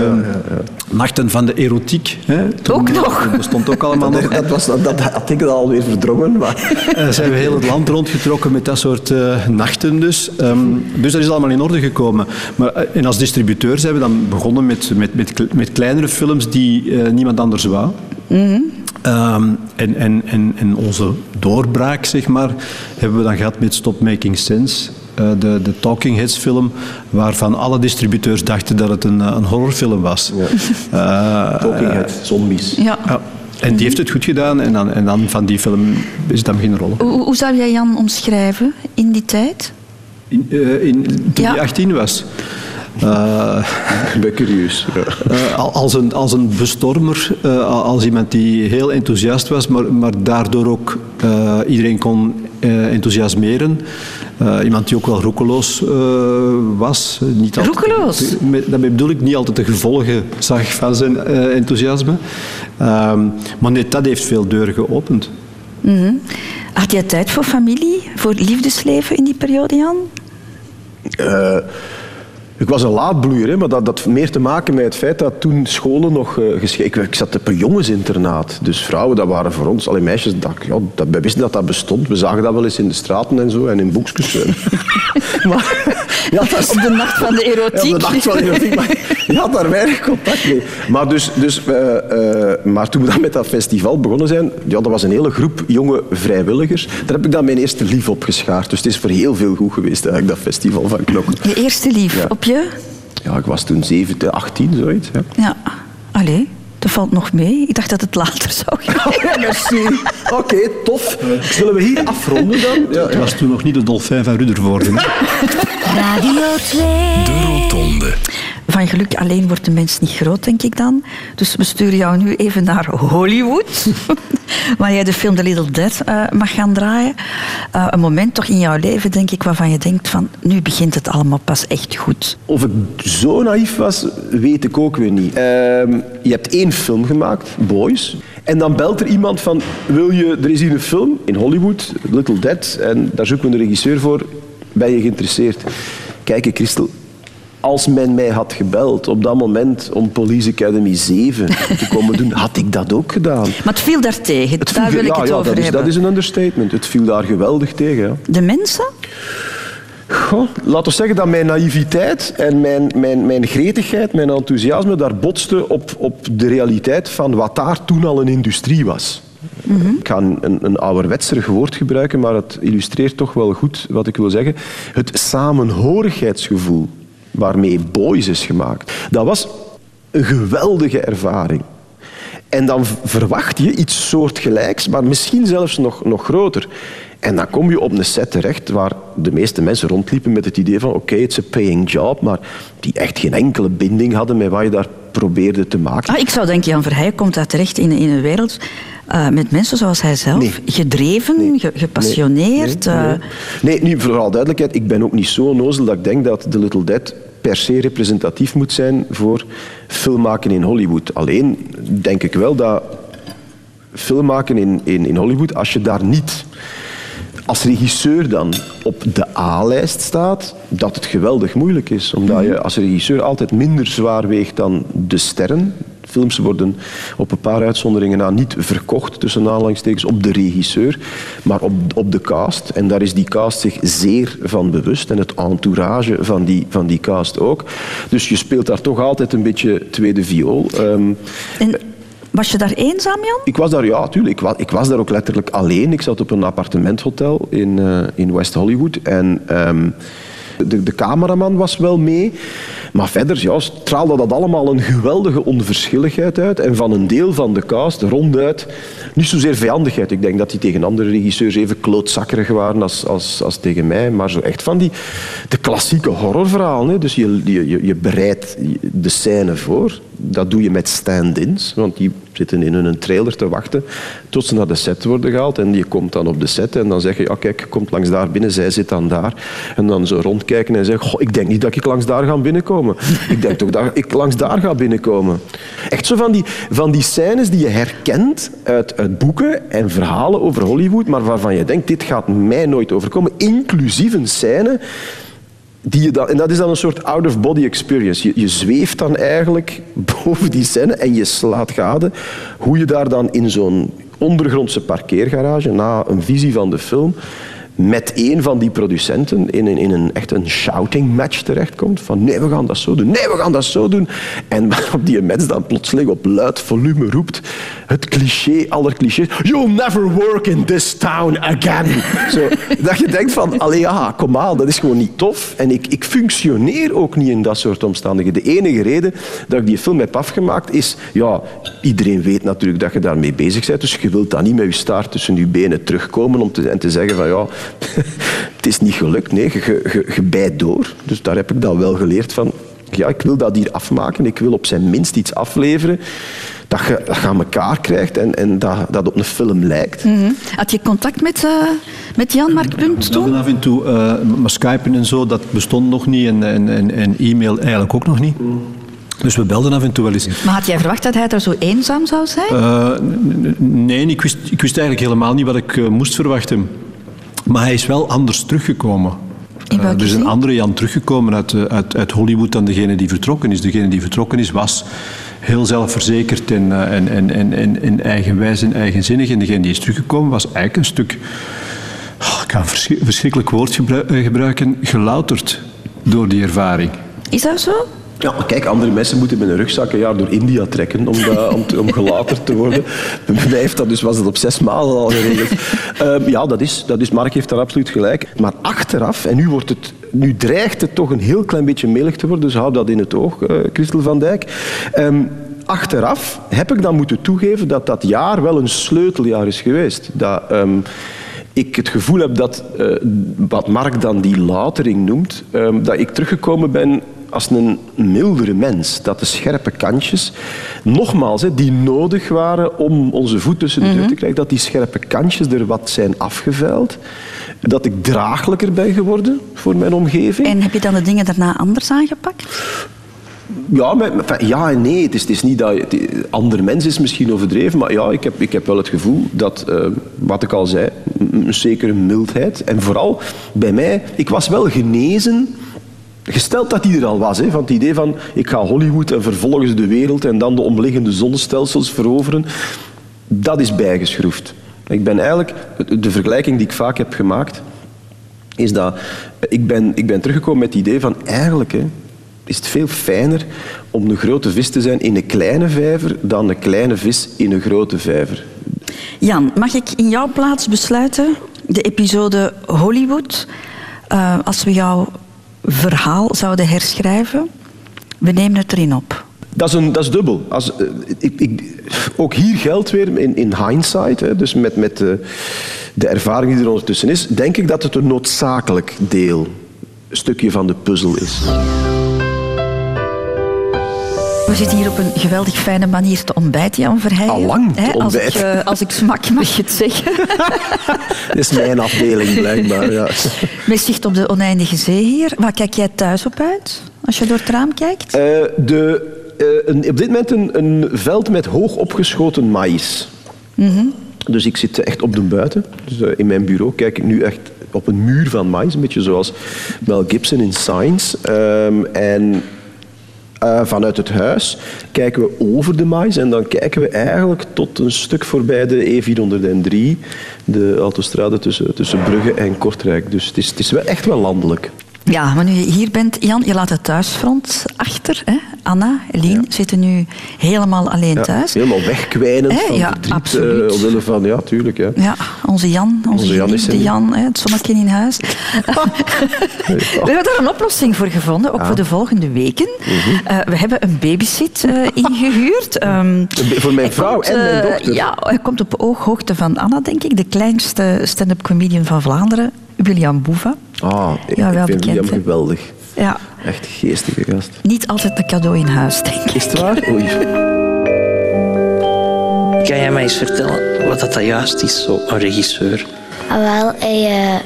nachten van de erotiek. Hè. Toen, Ook nog? Dat bestond ook allemaal nog. Dat, was, dat, dat had ik al alweer verdrongen. Maar... Eh, zijn we heel het land rondgetrokken met dat soort eh, nachten dus. Ehm, dus dat is allemaal in orde gekomen. Maar, eh, en als distributeur zijn we dan begonnen met, met, met, met kleinere films die eh, niemand anders wou. Ehm, en, en, en, en onze doorbraak, zeg maar, hebben we dan gehad met Stop Making Sense. eh, de, de Talking Heads film, waarvan alle distributeurs dachten dat het een, eh, een horrorfilm was. Eh, Talking Heads, zombies. Ja. En die heeft het goed gedaan en dan, en dan van die film is het dan beginnen rollen. Hoe, hoe zou jij Jan omschrijven in die tijd? In, eh, in, toen Ja. hij 18 was. Eh, ik ben curieus. Eh, al- als, een, als een bestormer, eh, als iemand die heel enthousiast was, maar, maar daardoor ook eh, iedereen kon eh, enthousiasmeren. Eh, iemand die ook wel roekeloos eh, was. Niet altijd, Roekeloos? Met- Daarmee bedoel ik niet altijd de gevolgen zag van zijn eh, enthousiasme. Ehm, maar net dat heeft veel deuren geopend. Mhm. Had jij tijd voor familie, voor liefdesleven in die periode, Jan? Ik was een laadbloeier, hè, maar dat had meer te maken met het feit dat toen scholen nog uh, geschreven... Ik zat op een jongensinternaat, dus vrouwen, dat waren voor ons... Alle meisjes, dat, ja, dat, we wisten dat dat bestond. We zagen dat wel eens in de straten en zo, en in boekjes. maar, ja, dat is, Op de nacht van de erotiek. Ja, op de nacht van de erotiek, maar je had daar weinig contact mee. Maar, dus, dus, eh, eh, maar toen we dan met dat festival begonnen zijn, ja, dat was een hele groep jonge vrijwilligers. Daar heb ik dan mijn eerste lief op geschaard. Dus het is voor heel veel goed geweest, eigenlijk, dat festival van Knokken. Je eerste lief Ja. op je? Ja, ik was toen 17, 18, zoiets. Ja. Ja. Allee, dat valt nog mee. Ik dacht dat het later zou gaan. merci. Oké, tof. Zullen we hier afronden dan? Ja, Het was toen nog niet de dolfijn van Ruddervoorde. Radio 2. De Rotonde. Van geluk alleen wordt de mens niet groot, denk ik dan. Dus we sturen jou nu even naar Hollywood. waar jij de film The Little Dead eh, mag gaan draaien. Eh, een moment toch in jouw leven, denk ik, waarvan je denkt van... nu begint het allemaal pas echt goed. Of ik zo naïef was, weet ik ook weer niet. Ehm, je hebt één film gemaakt, Boys. En dan belt er iemand van, wil je, er is hier een film in Hollywood, Little Dead, en daar zoeken we een regisseur voor. Ben je geïnteresseerd? Kijk, Christel, als men mij had gebeld op dat moment om Police Academy 7 te komen doen, had ik dat ook gedaan. Maar het viel daar tegen. Het daar viel- wil ik het ja, over dat is, hebben. dat is een understatement. Het viel daar geweldig tegen. Ja. De mensen? Goh, laten we zeggen dat mijn naïviteit en mijn, mijn, mijn gretigheid, mijn enthousiasme daar botsten op, op de realiteit van wat daar toen al een industrie was. Ik ga een, een, een ouderwetserig woord gebruiken, maar het illustreert toch wel goed wat ik wil zeggen. Het samenhorigheidsgevoel waarmee Boys is gemaakt, dat was een geweldige ervaring. En dan verwacht je iets soortgelijks, maar misschien zelfs nog, nog groter. En dan kom je op een set terecht waar de meeste mensen rondliepen met het idee van oké, het is een paying job, maar die echt geen enkele binding hadden met wat je daar probeerde te maken. Ah, ik zou denken, Jan Verheijen komt daar terecht in, in een wereld eh, met mensen zoals hij zelf. Gedreven, ge- gepassioneerd. Nee, eh, nee. nee, nu vooral duidelijkheid, ik ben ook niet zo onnozel dat ik denk dat The Little Dead per se representatief moet zijn voor filmmaken in Hollywood. Alleen denk ik wel dat filmmaken in, in, in Hollywood, als je daar niet als regisseur dan op de A-lijst staat, dat het geweldig moeilijk is. Omdat je als regisseur altijd minder zwaar weegt dan de sterren. Films worden op een paar uitzonderingen na niet verkocht, tussen aanhalingstekens, op de regisseur, maar op, op de cast. En daar is die cast zich zeer van bewust. En het entourage van die, van die cast ook. Dus je speelt daar toch altijd een beetje tweede viool. Ehm, en was je daar eenzaam, Jan? ik was daar, ja, tuurlijk. Ik was, ik was daar ook letterlijk alleen. Ik zat op een appartementhotel in, eh, in West Hollywood. En ehm, de, de cameraman was wel mee. Maar verder ja, straalde dat allemaal een geweldige onverschilligheid uit. En van een deel van de cast ronduit niet zozeer vijandigheid. Ik denk dat die tegen andere regisseurs even klootzakkerig waren als, als, als tegen mij. Maar zo echt van die de klassieke horrorverhalen. Hè. Dus je, je, je- je bereidt de scène voor. Dat doe je met stand-ins. Want die zitten in hun trailer te wachten tot ze naar de set worden gehaald. En je komt dan op de set en dan zeg je, ja kijk, komt langs daar binnen, zij zit dan daar. En dan zo rondkijken en zeggen, ik denk niet dat ik langs daar ga binnenkomen. ik denk toch dat ik langs daar ga binnenkomen. Echt zo van die, van die scènes die je herkent uit, uit boeken en verhalen over Hollywood, maar waarvan je denkt, dit gaat mij nooit overkomen. Inclusief een scène die en dat is dan een soort out-of-body experience. Je, je zweeft dan eigenlijk boven die scène en je slaat gade hoe je daar dan in zo'n ondergrondse parkeergarage, na een visie van de film, met een van die producenten in een, in een echt een shouting match terechtkomt. Van nee, we gaan dat zo doen. Nee, we gaan dat zo doen. En waarop die mens dan plotseling op luid volume roept het cliché aller clichés. You'll never work in this town again. Zo, dat je denkt van, allee ja, kom aan, dat is gewoon niet tof. En ik, ik functioneer ook niet in dat soort omstandigheden. De enige reden dat ik die film heb afgemaakt is, ja, iedereen weet natuurlijk dat je daarmee bezig bent. Dus je wilt dan niet met je staart tussen je benen terugkomen om te, en te zeggen van, ja, het is niet gelukt. Nee, je, je, je bijt door. Dus daar heb ik dan wel geleerd van, ja, ik wil dat hier afmaken. Ik wil op zijn minst iets afleveren dat je, dat je aan elkaar krijgt en, en dat, dat op een film lijkt. Mhm. Had je contact met, uh, met Jan-Mark Punt toen? af en toe, uh, maar Skypen en zo, dat bestond nog niet en, en, en, en e-mail eigenlijk ook nog niet. Dus we belden af en toe wel eens. Maar had jij verwacht dat hij daar zo eenzaam zou zijn? Uh, nee, ik wist, ik wist eigenlijk helemaal niet wat ik moest verwachten. Maar hij is wel anders teruggekomen. Uh, er is een andere Jan teruggekomen uit, uit, uit Hollywood dan degene die vertrokken is. Degene die vertrokken is was heel zelfverzekerd en, uh, en, en, en, en, en eigenwijs en eigenzinnig. En degene die is teruggekomen was eigenlijk een stuk, oh, ik ga een verschrikkelijk woord gebruiken, gelouterd door die ervaring. Is dat zo? Ja, maar kijk, andere mensen moeten met een rugzak een jaar door India trekken om, om, te, gelaterd te worden. Bij mij heeft dat dus, was het op zes maanden al geregeld. Uh, ja, dat is, dat is, Mark heeft daar absoluut gelijk. Maar achteraf, en nu, wordt het, nu dreigt het toch een heel klein beetje melig te worden, dus hou dat in het oog, uh, Christel van Dijk. Um, achteraf heb ik dan moeten toegeven dat dat jaar wel een sleuteljaar is geweest. Dat... Um, ik het gevoel heb dat, uh, wat Mark dan die latering noemt, dat ik teruggekomen ben als een mildere mens. Dat de scherpe kantjes, nogmaals, die nodig waren om onze voet tussen de deur te krijgen, dat die scherpe kantjes er wat zijn afgeveild. Dat ik draaglijker ben geworden voor mijn omgeving. En heb je dan de dingen daarna anders aangepakt? Ja, maar, ja en nee. Het is, het is niet dat... Het, ander mens is misschien overdreven, maar ja, ik heb, ik heb wel het gevoel dat, uh, wat ik al zei, een zekere mildheid. En vooral bij mij, ik was wel genezen Gesteld dat die er al was, hè, van het idee van ik ga Hollywood en vervolgens de wereld en dan de omliggende zonnestelsels veroveren, dat is bijgeschroefd. Ik ben eigenlijk, de vergelijking die ik vaak heb gemaakt, is dat ik ben, ik ben teruggekomen met het idee van eigenlijk hè, is het veel fijner om een grote vis te zijn in een kleine vijver dan een kleine vis in een grote vijver. Jan, mag ik in jouw plaats besluiten de episode Hollywood, uh, als we jou verhaal zouden herschrijven, we nemen het erin op. Dat is, een, dat is dubbel. Als, uh, ik, ik, ook hier geldt weer in, in hindsight, hè, dus met, met de, de ervaring die er ondertussen is, denk ik dat het een noodzakelijk deel, stukje van de puzzel is. We zitten hier op een geweldig fijne manier te ontbijten, Jan Verheijen. Allang te als ik, uh, als ik smak, mag je het zeggen. Dat is mijn afdeling, blijkbaar. Ja. Met zicht op de oneindige zee hier. Waar kijk jij thuis op uit, als je door het raam kijkt? Uh, de, uh, een, op dit moment een, een, veld met hoog opgeschoten maïs. Mm -hmm. Dus ik zit echt op de buiten. Dus in mijn bureau kijk ik nu echt op een muur van maïs. Een beetje zoals Mel Gibson in Science. Um, en uh, vanuit het huis kijken we over de mais en dan kijken we eigenlijk tot een stuk voorbij de E403, de autostrade tussen, tussen Brugge en Kortrijk. Dus het is, het is wel echt wel landelijk. Ja, maar nu je hier bent, Jan, je laat het thuisfront achter. Hè? Anna, Eline ja. zitten nu helemaal alleen ja, thuis. Helemaal wegkwijnend Hè? van Ja, verdriet. absoluut. eh, omwille van, ja, tuurlijk. Ja. Ja, onze Jan, onze, Onze Jan is er Jan, hè, het zonnetje in huis. We hebben daar een oplossing voor gevonden, ook Ja. voor de volgende weken. Mhm. Eh, we hebben een babysit eh, ingehuurd. Ehm, Voor mijn vrouw komt, en mijn dochter. Ja, hij komt op ooghoogte van Anna, denk ik. De kleinste stand-up comedian van Vlaanderen, William Boeva. Ah, ik, Ja, wel ik vind bekend, William geweldig. Ja, Echt geestige gast. niet altijd een cadeau in huis, denk ik. Is het waar? Oei. Kan jij mij eens vertellen wat dat, juist is, zo een regisseur? Ah, Wel, hij eh,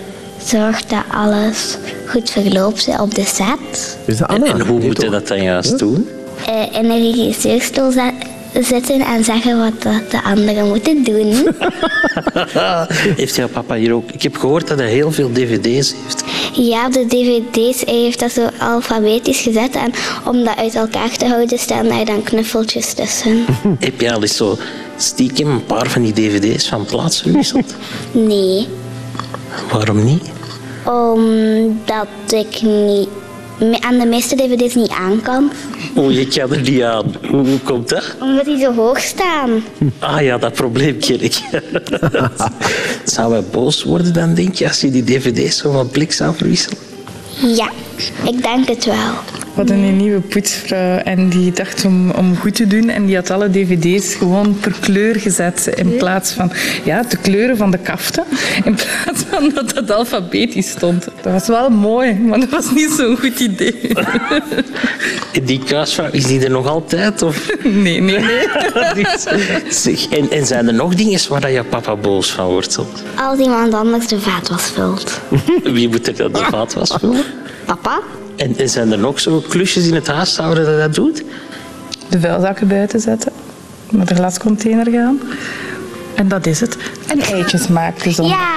zorgt dat alles goed verloopt op de set. Is dat En, en hoe moet je dat dan juist doen? Eh, in een regisseurstoel zitten en zeggen wat de anderen moeten doen. heeft jouw papa hier ook... Ik heb gehoord dat hij heel veel dvd's heeft. ja, de dvd's, hij heeft dat zo alfabetisch gezet. En om dat uit elkaar te houden, staan daar dan knuffeltjes tussen. Heb je al eens zo stiekem een paar van die dvd's van plaats verwisseld? Nee, Waarom niet? omdat ik niet, aan de meeste dvd's niet aan kan. Oh, je kan er niet aan. Hoe, hoe komt dat? Omdat die zo hoog staan. Ah ja, dat probleem ken ik. zou hij boos worden dan, denk je, als je die dvd's zo van plek zou verwisselen? Ja, ik denk het wel. We hadden een nieuwe poetsvrouw en die dacht om, om goed te doen en die had alle dvd's gewoon per kleur gezet in plaats van ja, de kleuren van de kaften in plaats van dat het alfabetisch stond. Dat was wel mooi, maar dat was niet zo'n goed idee. Die kruisvrouw, is die er nog altijd? Of? Nee, nee, nee. Zeg, en, en zijn er nog dingen waar dat je papa boos van wordt? Als iemand anders de vaatwas vult. Wie moet er dan de vaatwas vullen? Papa? En, en zijn er nog zo klusjes in het huishouden dat dat doet? De vuilzakken buiten zetten, naar de glascontainer gaan. En dat is het. En eitjes maken zonder. Ja,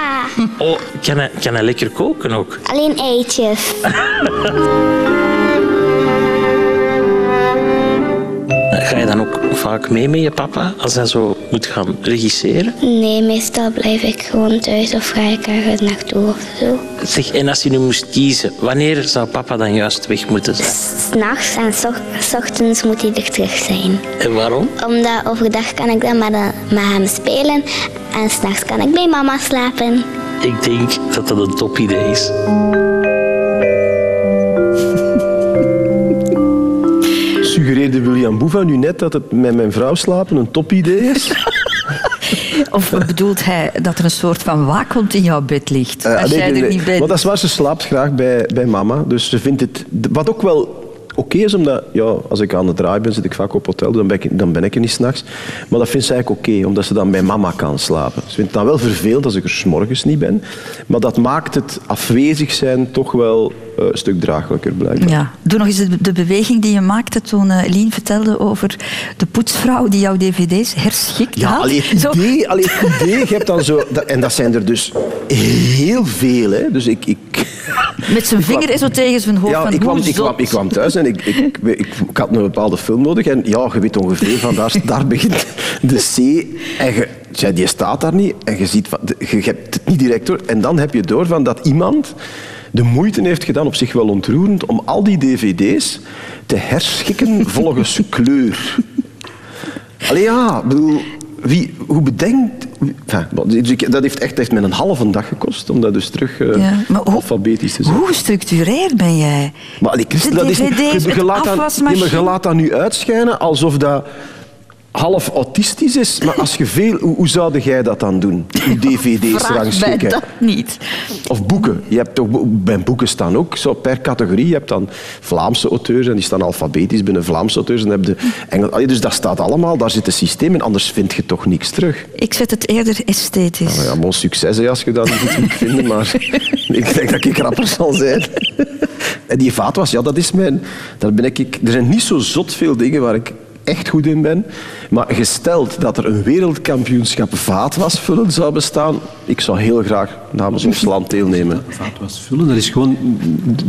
Oh, kan hij, kan hij lekker koken ook? alleen eitjes. vaak mee met je papa als hij zo moet gaan regisseren? Nee, meestal blijf ik gewoon thuis of ga ik ergens naartoe of zo. Zeg, en als je nu moest kiezen, wanneer zou papa dan juist weg moeten zijn? S'nachts en s och- s ochtends moet hij er terug zijn. En waarom? Omdat overdag kan ik dan met, de- met hem spelen en s'nachts kan ik bij mama slapen. Ik denk dat dat een top idee is. Suggereerde William Boeva nu net dat het met mijn vrouw slapen een topidee is? Of bedoelt hij dat er een soort van waakhond in jouw bed ligt? Eh, als nee, jij er nee. niet bent. Want dat is waar, ze slaapt graag bij, bij mama. Dus ze vindt het... Wat ook wel oké is, omdat ja, als ik aan het draaien ben, zit ik vaak op hotel, dan ben ik, dan ben ik er niet s'nachts. Maar dat vindt ze eigenlijk oké, omdat ze dan bij mama kan slapen. Ze vindt het dan wel vervelend als ik er 's morgens niet ben. Maar dat maakt het afwezig zijn toch wel eh, een stuk draaglijker, blijkbaar. Ja. Doe nog eens de, de beweging die je maakte toen Lien vertelde over de poetsvrouw die jouw dvd's herschikt Ja, had. het Zo. idee, het idee, je hebt dan zo... dat- En dat zijn er dus heel veel, hè. Dus ik... ik Met zijn vinger zo tegen zijn hoofd. Ja, van, ik kwam, ik, kwam, ik kwam thuis en ik, ik, ik, had een bepaalde film nodig. En ja, je weet ongeveer van daar, daar begint de C. En je, ja, die staat daar niet. En je, ziet van, je hebt het niet direct door. En dan heb je door van dat iemand de moeite heeft gedaan, op zich wel ontroerend, om al die dvd's te herschikken volgens kleur. Allee ja, bedoel, wie, hoe bedenkt... enfin, dus dat heeft echt heeft mij een halve dag gekost om dat dus terug eh, Ja, maar hoe- alfabetisch te zetten. Hoe gestructureerd ben jij? Maar allee, Christen, dat is niet- je, met laat je laat dat nu uitschijnen alsof dat half autistisch is. Maar als je veel... Hoe, hoe zou jij dat dan doen? Je dvd's rangschikken? dat niet. Of boeken. Je hebt toch, bij boeken staan ook zo per categorie. Je hebt dan Vlaamse auteurs en die staan alfabetisch binnen Vlaamse auteurs. En heb je Engel, allee, dus dat staat allemaal, daar zit een systeem in, anders vind je toch niks terug. Ik zet het eerder esthetisch. Nou ja, bon succes hè, als je dat niet moet vinden, maar ik denk dat ik rapper zal zijn. En die vaatwas, ja, dat is mijn... Daar ben ik, er zijn niet zo zot veel dingen waar ik echt goed in ben. Maar gesteld dat er een wereldkampioenschap vaatwasvullen zou bestaan, ik zou heel graag namens ons land deelnemen. Vaatwas vullen, dat is gewoon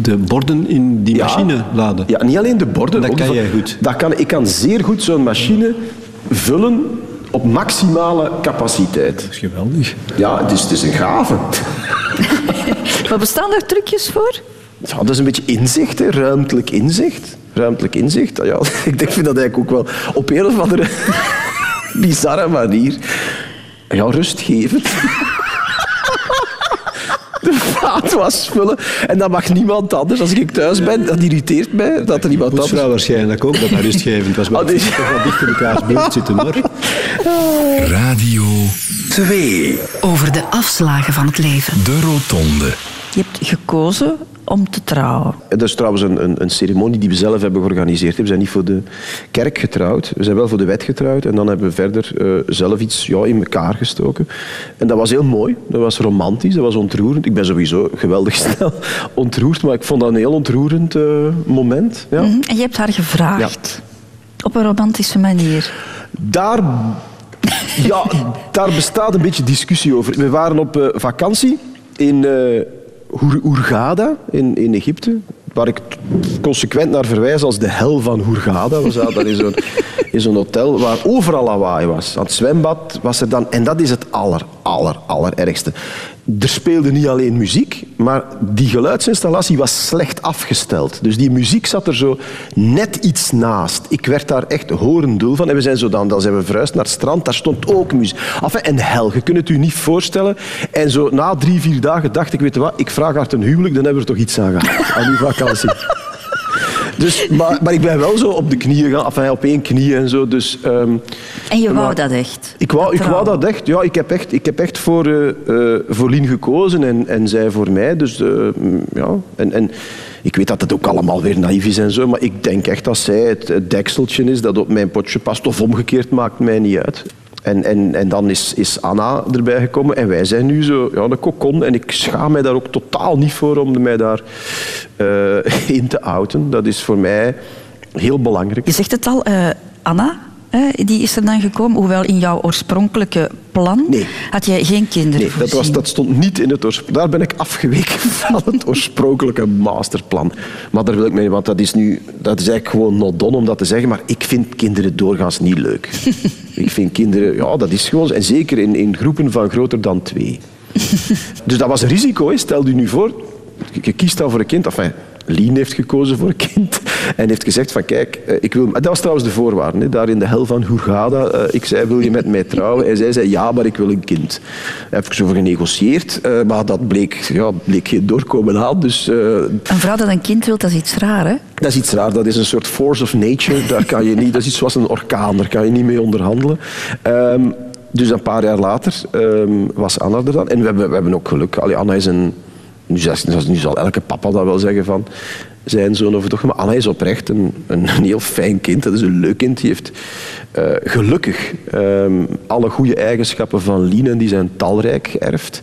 de borden in die machine laden. Ja, niet alleen de borden. Dat ook kan jij goed. Dat kan, ik kan zeer goed zo'n machine vullen op maximale capaciteit. Dat is geweldig. Ja, het is, het is een gave. Maar bestaan er trucjes voor? Ja, dat is een beetje inzicht, hè. ruimtelijk inzicht. Ruimtelijk inzicht, ja, ik denk, vind dat eigenlijk ook wel op een of andere bizarre manier ja, rustgevend. De vaatwas vullen. En dat mag niemand anders. Als ik thuis ben, dat irriteert mij dat er iemand anders... Poetsvrouw waarschijnlijk ook, dat dat rustgevend was. Maar Oh, nee. het is toch wel dicht in elkaars buurt zitten, hoor. Radio 2. Over de afslagen van het leven. De Rotonde. Je hebt gekozen om te trouwen. Dat is trouwens een, een, een ceremonie die we zelf hebben georganiseerd. We zijn niet voor de kerk getrouwd, we zijn wel voor de wet getrouwd. En dan hebben we verder eh, zelf iets ja, in elkaar gestoken. En dat was heel mooi, dat was romantisch, dat was ontroerend. Ik ben sowieso geweldig snel ontroerd, maar ik vond dat een heel ontroerend eh, moment. Ja. Mhm. En je hebt haar gevraagd. Op een romantische manier. Daar, ja, daar bestaat een beetje discussie over. We waren op eh, vakantie in Hurghada in, in Egypte, waar ik consequent naar verwijs als de hel van Hurghada. We zaten in zo'n, zo'n hotel waar overal lawaai was. Het zwembad was er dan... En dat is het aller, aller, allerergste. Er speelde niet alleen muziek, maar die geluidsinstallatie was slecht afgesteld. Dus die muziek zat er zo net iets naast. Ik werd daar echt horendul van. En we zijn zo dan, dan zijn we verhuisd naar het strand, daar stond ook muziek. Enfin, en hel, je kunt het u niet voorstellen. En zo na drie, vier dagen dacht ik, weet je wat, ik vraag haar ten huwelijk, dan hebben we er toch iets aan gehad. Aan die vakantie. Dus, maar, maar ik ben wel zo op de knieën gaan, enfin, op één knie en zo. Dus, ehm, En je wou dat echt? ik wou, ik wou dat echt. Ja, ik heb echt, ik heb echt voor, eh, voor Lien gekozen en, en zij voor mij. Dus, eh, mm, ja. en, en ik weet dat het ook allemaal weer naïef is en zo, maar ik denk echt dat zij het, het dekseltje is dat op mijn potje past. Of omgekeerd, maakt mij niet uit. En, en, en dan is, is Anna erbij gekomen en wij zijn nu zo ja, de kokon. En ik schaam mij daar ook totaal niet voor om mij daar eh, in te outen. Dat is voor mij heel belangrijk. Je zegt het al, eh, Anna, hè, die is er dan gekomen. Hoewel in jouw oorspronkelijke plan had jij geen kinderen Nee, dat, was, dat stond niet in het oorspronkelijke. Daar ben ik afgeweken van het oorspronkelijke masterplan. Maar daar wil ik mee, want dat is nu, dat is eigenlijk gewoon not done om dat te zeggen. Maar ik vind kinderen doorgaans niet leuk. ik vind kinderen, ja, dat is gewoon, en zeker in, in groepen van groter dan twee. dus dat was een risico. Hè. Stel je nu voor, je- je kiest dan voor een kind. Enfin, Lien heeft gekozen voor een kind en heeft gezegd van kijk, eh, ik wil... Dat was trouwens de voorwaarde, hè, daar in de hel van Hurghada. Eh, Ik zei, wil je met mij trouwen? En zij zei, ja, maar ik wil een kind. Daar heb ik zo over genegocieerd, eh, maar dat bleek, ja, bleek geen doorkomen aan. Dus Een vrouw dat een kind wil, dat is iets raar, hè? dat is iets raar. Dat is een soort force of nature. Daar kan je niet, dat is iets zoals een orkaan. Daar kan je niet mee onderhandelen. Ehm, dus een paar jaar later ehm, was Anna er dan. En we hebben, we hebben ook geluk. Allee, Anna is een... Nu, nu zal elke papa dat wel zeggen van zijn zoon of dochter. Maar Anna is oprecht een, een, heel fijn kind. Dat is een leuk kind. Die heeft eh, gelukkig ehm, alle goede eigenschappen van Lien. En die zijn talrijk geërfd.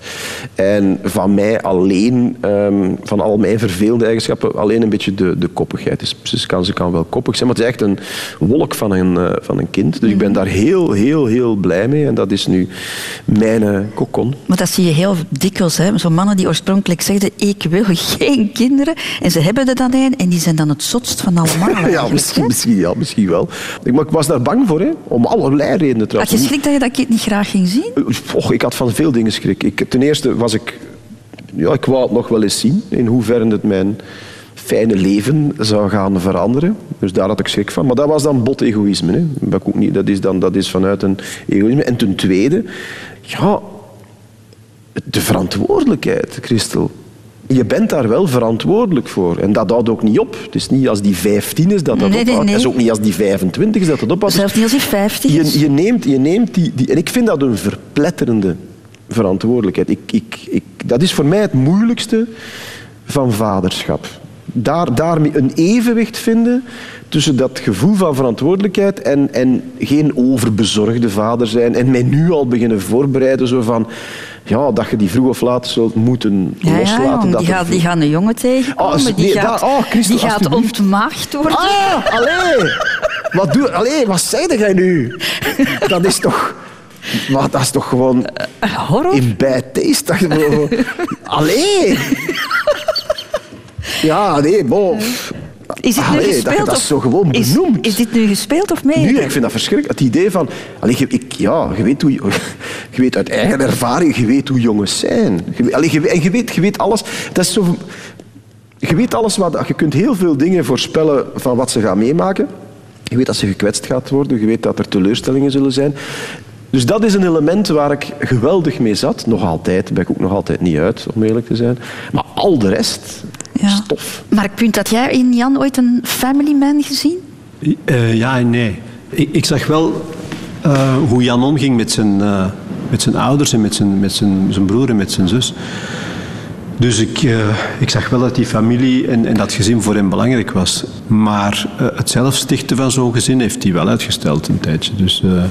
En van mij alleen, ehm, van al mijn vervelende eigenschappen, alleen een beetje de, de koppigheid. Dus ze kan, ze kan wel koppig zijn, maar het is echt een wolk van een, eh, van een kind. Dus ik ben daar heel, heel, heel blij mee. En dat is nu mijn eh, kokon. Maar dat zie je heel dikwijls. Hè? Zo'n mannen die oorspronkelijk zeggen, ik wil geen kinderen. En ze hebben er dan en die zijn dan het zotst van allemaal. ja, misschien, misschien, ja, misschien wel. Ik, was daar bang voor, hè, om allerlei redenen Had trouwens. je schrik dat je dat kind niet graag ging zien? Och, ik had van veel dingen schrik. Ik, ten eerste was ik... Ja, ik wou het nog wel eens zien, in hoeverre het mijn fijne leven zou gaan veranderen. Dus daar had ik schrik van. Maar dat was dan bot egoïsme. Hè. Dat, ook niet, dat, is dan, dat is vanuit een egoïsme. En ten tweede, ja, de verantwoordelijkheid, Christel. Je bent daar wel verantwoordelijk voor. En dat houdt ook niet op. Het is niet als die 15 is dat dat Nee, ophoudt. nee. Het is ook niet als die 25 is dat dat ophoudt. Zelfs niet als hij 50 is. Je, je neemt, je neemt die, die... En ik vind dat een verpletterende verantwoordelijkheid. Ik, ik, ik, dat is voor mij het moeilijkste van vaderschap. Daar, daarmee een evenwicht vinden tussen dat gevoel van verantwoordelijkheid en, en geen overbezorgde vader zijn. En mij nu al beginnen voorbereiden zo van... Ja, dat je die vroeg of laat zult moeten Ja, ja, loslaten. jong, dat die, gaat, die gaan een jongen tegenkomen. Ah, die nee, gaat, daar- oh, Christel, die gaat ontmaagd worden. Ah, allee! Wat, doe, allee, wat zei jij nu? Dat is toch... Maar dat is toch gewoon... Horror? In bad taste. Allee! Ja, nee, bon. Is het nu Allee, dat je gespeeld? dat of- zo gewoon is, is dit nu gespeeld of mee? Nu, ik vind dat verschrikkelijk. Het idee van... Allee, je, ik, ja, je weet, hoe, je, weet uit eigen ervaring, je weet hoe jongens zijn. Allee, je, en je weet, je weet alles... Dat is zo... Je weet alles wat... Je kunt heel veel dingen voorspellen van wat ze gaan meemaken. Je weet dat ze gekwetst gaat worden. Je weet dat er teleurstellingen zullen zijn. Dus dat is een element waar ik geweldig mee zat. Nog altijd. Daar ben ik ook nog altijd niet uit, om eerlijk te zijn. Maar al de rest... Stof. Mark Punt, had jij in Jan ooit een family man gezien? Eh, ja en nee. Ik, ik zag wel eh, hoe Jan omging met zijn, eh, met zijn ouders en met zijn, met zijn, zijn broer en met zijn zus. Dus ik, eh, ik zag wel dat die familie en, en dat gezin voor hem belangrijk was. Maar eh, het zelf stichten van zo'n gezin heeft hij wel uitgesteld een tijdje. Dus eh,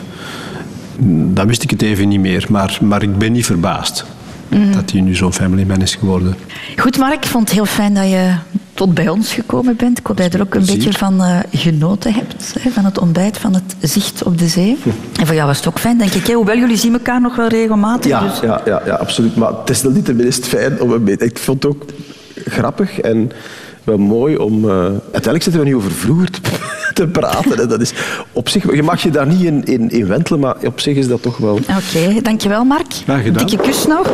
dan wist ik het even niet meer. Maar, maar ik ben niet verbaasd Mhm. dat hij nu zo'n family man is geworden. Goed, Mark, ik vond het heel fijn dat je tot bij ons gekomen bent. Ik hoop dat je er ook een Plezier. beetje van eh, genoten hebt. Hè, van het ontbijt, van het zicht op de zee. En voor jou was het ook fijn, denk ik. Hè? Hoewel jullie zien elkaar nog wel regelmatig. Ja, dus... ja, ja, ja, absoluut. Maar het is nog niet tenminste fijn om een beetje... Ik vond het ook grappig en wel mooi om... eh, Uiteindelijk zitten we nu over vroeger te, te praten. En dat is op zich... Je mag je daar niet in, in, in wentelen, maar op zich is dat toch wel... Oké, dankjewel Mark. Graag gedaan. Dikke kus nog.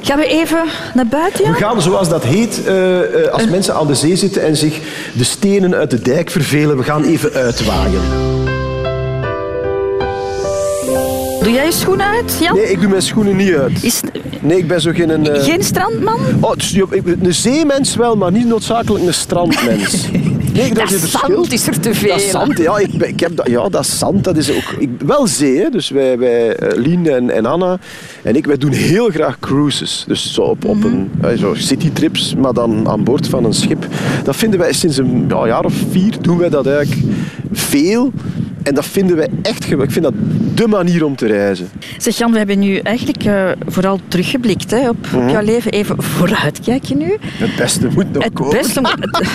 Gaan we even naar buiten? We gaan, zoals dat heet, eh, eh, als mensen aan de zee zitten en zich de stenen uit de dijk vervelen, we gaan even uitwaaien. Doe jij je schoenen uit, Jan? Nee, ik doe mijn schoenen niet uit. Is... Nee, ik ben zo geen... Een, eh, Geen strandman? Oh, ben een zeemens wel, maar niet noodzakelijk een strandmens. Nee, Dat is zand is er te veel. Dat zand, ja, ik, ik heb dat, ja, dat zand, dat is ook... Ik, wel zee, hè. dus wij, wij eh, Lien en, en Anna en ik, wij doen heel graag cruises. Dus zo op, op een eh, zo citytrips, maar dan aan boord van een schip. Dat vinden wij sinds een ja, jaar of vier, doen wij dat eigenlijk veel. En dat vinden wij echt geweldig. Ik vind dat de manier om te reizen. Zeg Jan, we hebben nu eigenlijk eh, vooral teruggeblikt hè, op, op Mhm. jouw leven. Even vooruit kijken nu. Het beste moet nog Het komen. beste moet...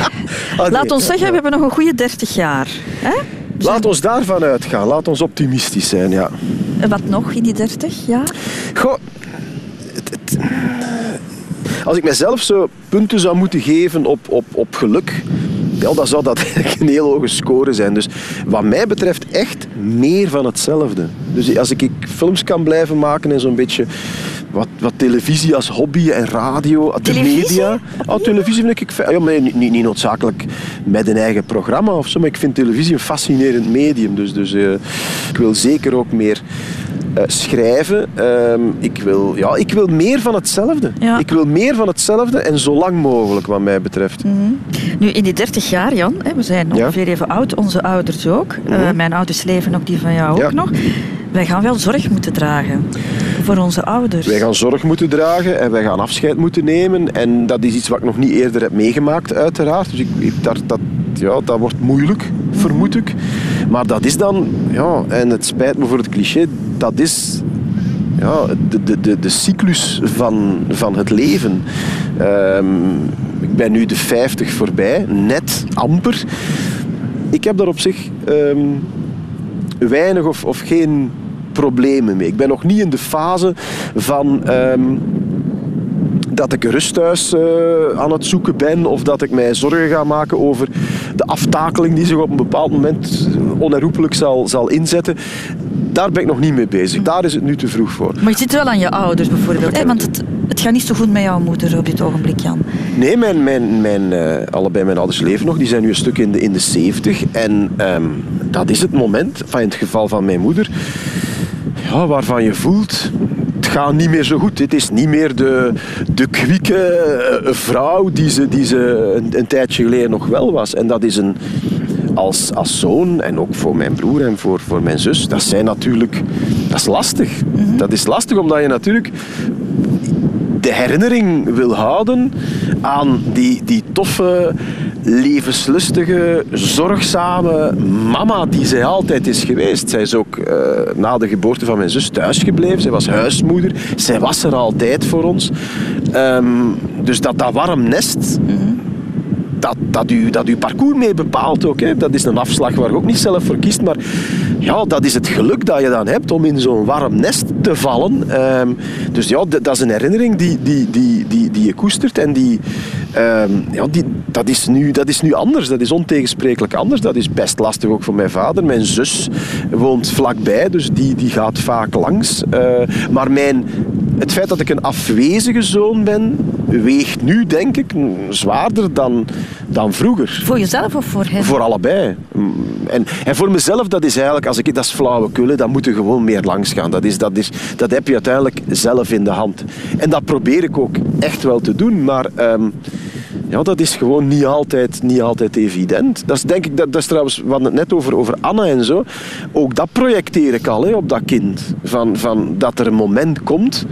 Ah, nee. Laat ons zeggen, we hebben nog een goede 30 jaar. Hè? Laat ons daarvan uitgaan. Laat ons optimistisch zijn, ja. En wat nog in die 30 jaar? Goh, het- het- als ik mezelf zo punten zou moeten geven op, op, op geluk, ja, dan zou dat eigenlijk een heel hoge score zijn. Dus wat mij betreft echt meer van hetzelfde. Dus als ik, films kan blijven maken en zo'n beetje wat, wat televisie als hobby en radio, de media. Oh, televisie vind ik fijn. Ja, maar niet, niet, niet noodzakelijk met een eigen programma of zo, maar ik vind televisie een fascinerend medium. Dus, dus eh, ik wil zeker ook meer eh, schrijven. Ehm, ik, wil, ja, ik wil meer van hetzelfde. Ik wil meer van hetzelfde en zo lang mogelijk, wat mij betreft. Nu, in die 30 jaar, Jan, hè, we zijn ongeveer even oud, onze ouders ook. Eh, mijn ouders leven ook, die van jou ook Mhm. Nog. Wij gaan wel zorg moeten dragen voor onze ouders. Wij gaan zorg moeten dragen en wij gaan afscheid moeten nemen. En dat is iets wat ik nog niet eerder heb meegemaakt, uiteraard. Dus ik, ik- daar, dat, ja, dat wordt moeilijk, vermoed ik. Maar dat is dan, ja, en het spijt me voor het cliché, dat is ja, de, de, de, de cyclus van, van het leven. Ehm, ik ben nu de 50 voorbij, net amper. Ik heb daar op zich ehm, weinig of, of geen problemen mee. Ik ben nog niet in de fase van ehm, dat ik een rusthuis eh, aan het zoeken ben of dat ik mij zorgen ga maken over de aftakeling die zich op een bepaald moment onherroepelijk zal, zal inzetten. Daar ben ik nog niet mee bezig. Daar is het nu te vroeg voor. Maar je zit wel aan je ouders bijvoorbeeld. Hè? Want het, het gaat niet zo goed met jouw moeder op dit ogenblik, Jan. Nee, mijn, mijn, mijn, eh, allebei mijn ouders leven nog. Die zijn nu een stuk in de, in de 70. En ehm, dat is het moment, van in het geval van mijn moeder, ja, waarvan je voelt. Het gaat niet meer zo goed. Het is niet meer de, de kwieke eh, vrouw die ze, die ze een, een tijdje geleden nog wel was. En dat is een, als, als zoon en ook voor mijn broer en voor, voor mijn zus, dat zijn natuurlijk. Dat is lastig. Dat is lastig omdat je natuurlijk de herinnering wil houden aan die, die toffe, levenslustige, zorgzame mama die zij altijd is geweest. Zij is ook eh, na de geboorte van mijn zus thuisgebleven. Zij was huismoeder. Zij was er altijd voor ons. Ehm, dus dat, dat warm nest, dat, dat, u, dat uw parcours mee bepaalt ook. Hè. Dat is een afslag waar je ook niet zelf voor kiest. Maar ja, dat is het geluk dat je dan hebt om in zo'n warm nest te vallen. Ehm, dus ja, dat is een herinnering die, die, die, die, die je koestert. En die, ehm, ja, die, dat, is nu, dat is nu anders. Dat is ontegensprekelijk anders. Dat is best lastig ook voor mijn vader. Mijn zus woont vlakbij, dus die, die gaat vaak langs. Eh, maar mijn, het feit dat ik een afwezige zoon ben, weegt nu, denk ik, zwaarder dan, dan vroeger. Voor jezelf of voor hen? Voor allebei. Mm, En, en voor mezelf, dat is eigenlijk, als ik dat is flauwekul, dan moet je gewoon meer langs gaan. Dat, is, dat, is, dat heb je uiteindelijk zelf in de hand. En dat probeer ik ook echt wel te doen, maar ehm, ja, dat is gewoon niet altijd, niet altijd evident. Dat is, denk ik, dat, dat is trouwens, we hadden het net over, over Anna en zo. Ook dat projecteer ik al hè, op dat kind. Van, van, dat er een moment komt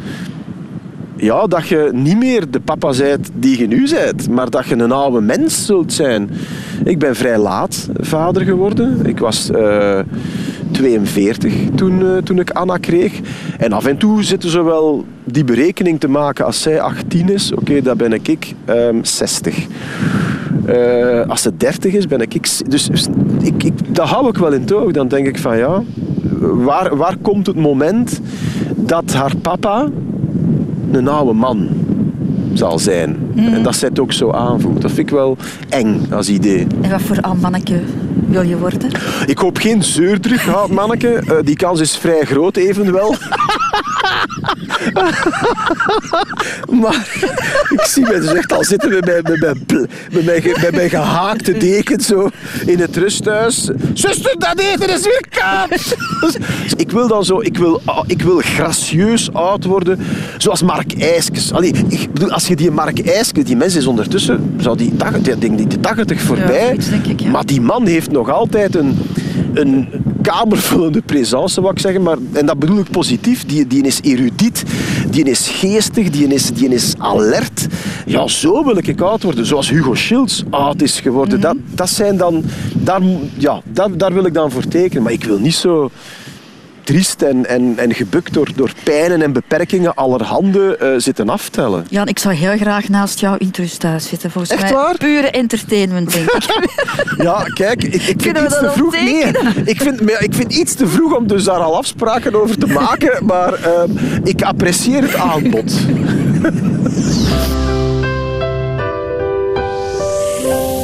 ja, dat je niet meer de papa bent die je nu bent, maar dat je een oude mens zult zijn. Ik ben vrij laat vader geworden. Ik was eh, 42 toen, eh, toen ik Anna kreeg. En af en toe zitten ze wel die berekening te maken. Als zij 18 is, oké, dan ben ik ehm 60. Eh, als ze 30 is, ben ik... Dus ik, ik, dat hou ik wel in toog. Dan denk ik van ja, waar, waar komt het moment dat haar papa een oude man zal zijn? En dat zij het ook zo aanvoelt. Dat vind ik wel eng als idee. En wat voor oud manneke wil je worden? Ik hoop geen zeurdruk, oud manneke. Eh, die kans is vrij groot evenwel. maar ik zie mij dus echt al zitten met mijn, met mijn, met mijn, ge- met mijn gehaakte deken zo in het rusthuis. Zuster, dat eten is weer koud! Dus ik wil dan zo, ik wil, ah, ik wil gracieus oud worden, zoals Mark IJskes. Allee, ik bedoel, als je die Mark IJskes, die mens is ondertussen, zou die, tach- die, denk die de 80 voorbij, zoiets denk ik, ja. maar die man heeft nog altijd een, een kamervullende présence, wat ik zeggen. Maar, en dat bedoel ik positief. Die, die is erudiet, die is geestig, die is, die is alert. Ja, zo wil ik oud worden. Zoals Hugo Schilds oud is geworden. dat, dat zijn dan... Daar, ja, daar, daar wil ik dan voor tekenen. Maar ik wil niet zo triest en, en, en gebukt door, door pijnen en beperkingen allerhande eh, zitten aftellen. Jan, ik zou heel graag naast jou in het rusthuis zitten. Volgens Echt mij waar? pure entertainment, denk ik. Ja, kijk, ik, ik vind iets te vroeg. Nee, ik vind, ik vind iets te vroeg om dus daar al afspraken over te maken. Maar ehm, ik apprecieer het aanbod.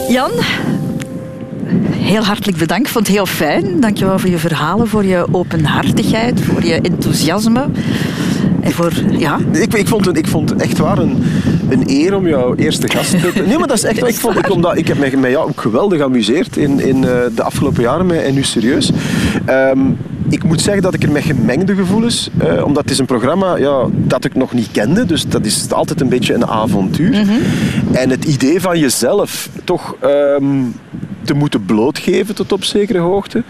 Jan, heel hartelijk bedankt. Ik vond het heel fijn. Dankjewel voor je verhalen, voor je openhartigheid, voor je enthousiasme. En voor, ja... Ik, ik, vond het, ik vond het echt waar een, een eer om jouw eerste gast te zijn. Nee, maar dat is echt waar. Ik, vond, ik, omdat, ik heb mij met jou ook geweldig geamuseerd in, in eh, de afgelopen jaren met En Nu Serieus. Ehm, ik moet zeggen dat ik er met gemengde gevoelens, eh, omdat het is een programma ja, dat ik nog niet kende, dus dat is altijd een beetje een avontuur. En het idee van jezelf toch ehm, te moeten blootgeven tot op zekere hoogte,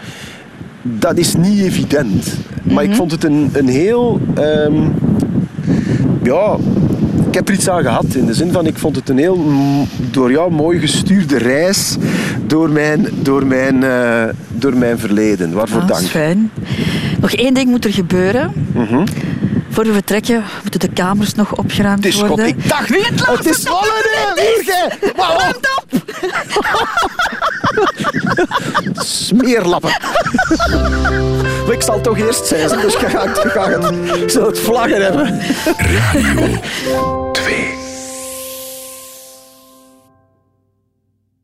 dat is niet evident. Maar ik vond het een, een heel... ehm, ja, ik heb er iets aan gehad. In de zin van, ik vond het een heel mm, door jou mooi gestuurde reis door mijn, door mijn, eh, door mijn verleden. Waarvoor Ah, dat dank. is fijn. Nog één ding moet er gebeuren. Mhm. Voor we vertrekken moeten de kamers nog opgeruimd is worden. God, ik dacht, Wie het het is nog volle Smeerlappen. ik zal toch eerst zijn, dus ik ga, ga het, ik zal het vlaggen hebben. Radio 2.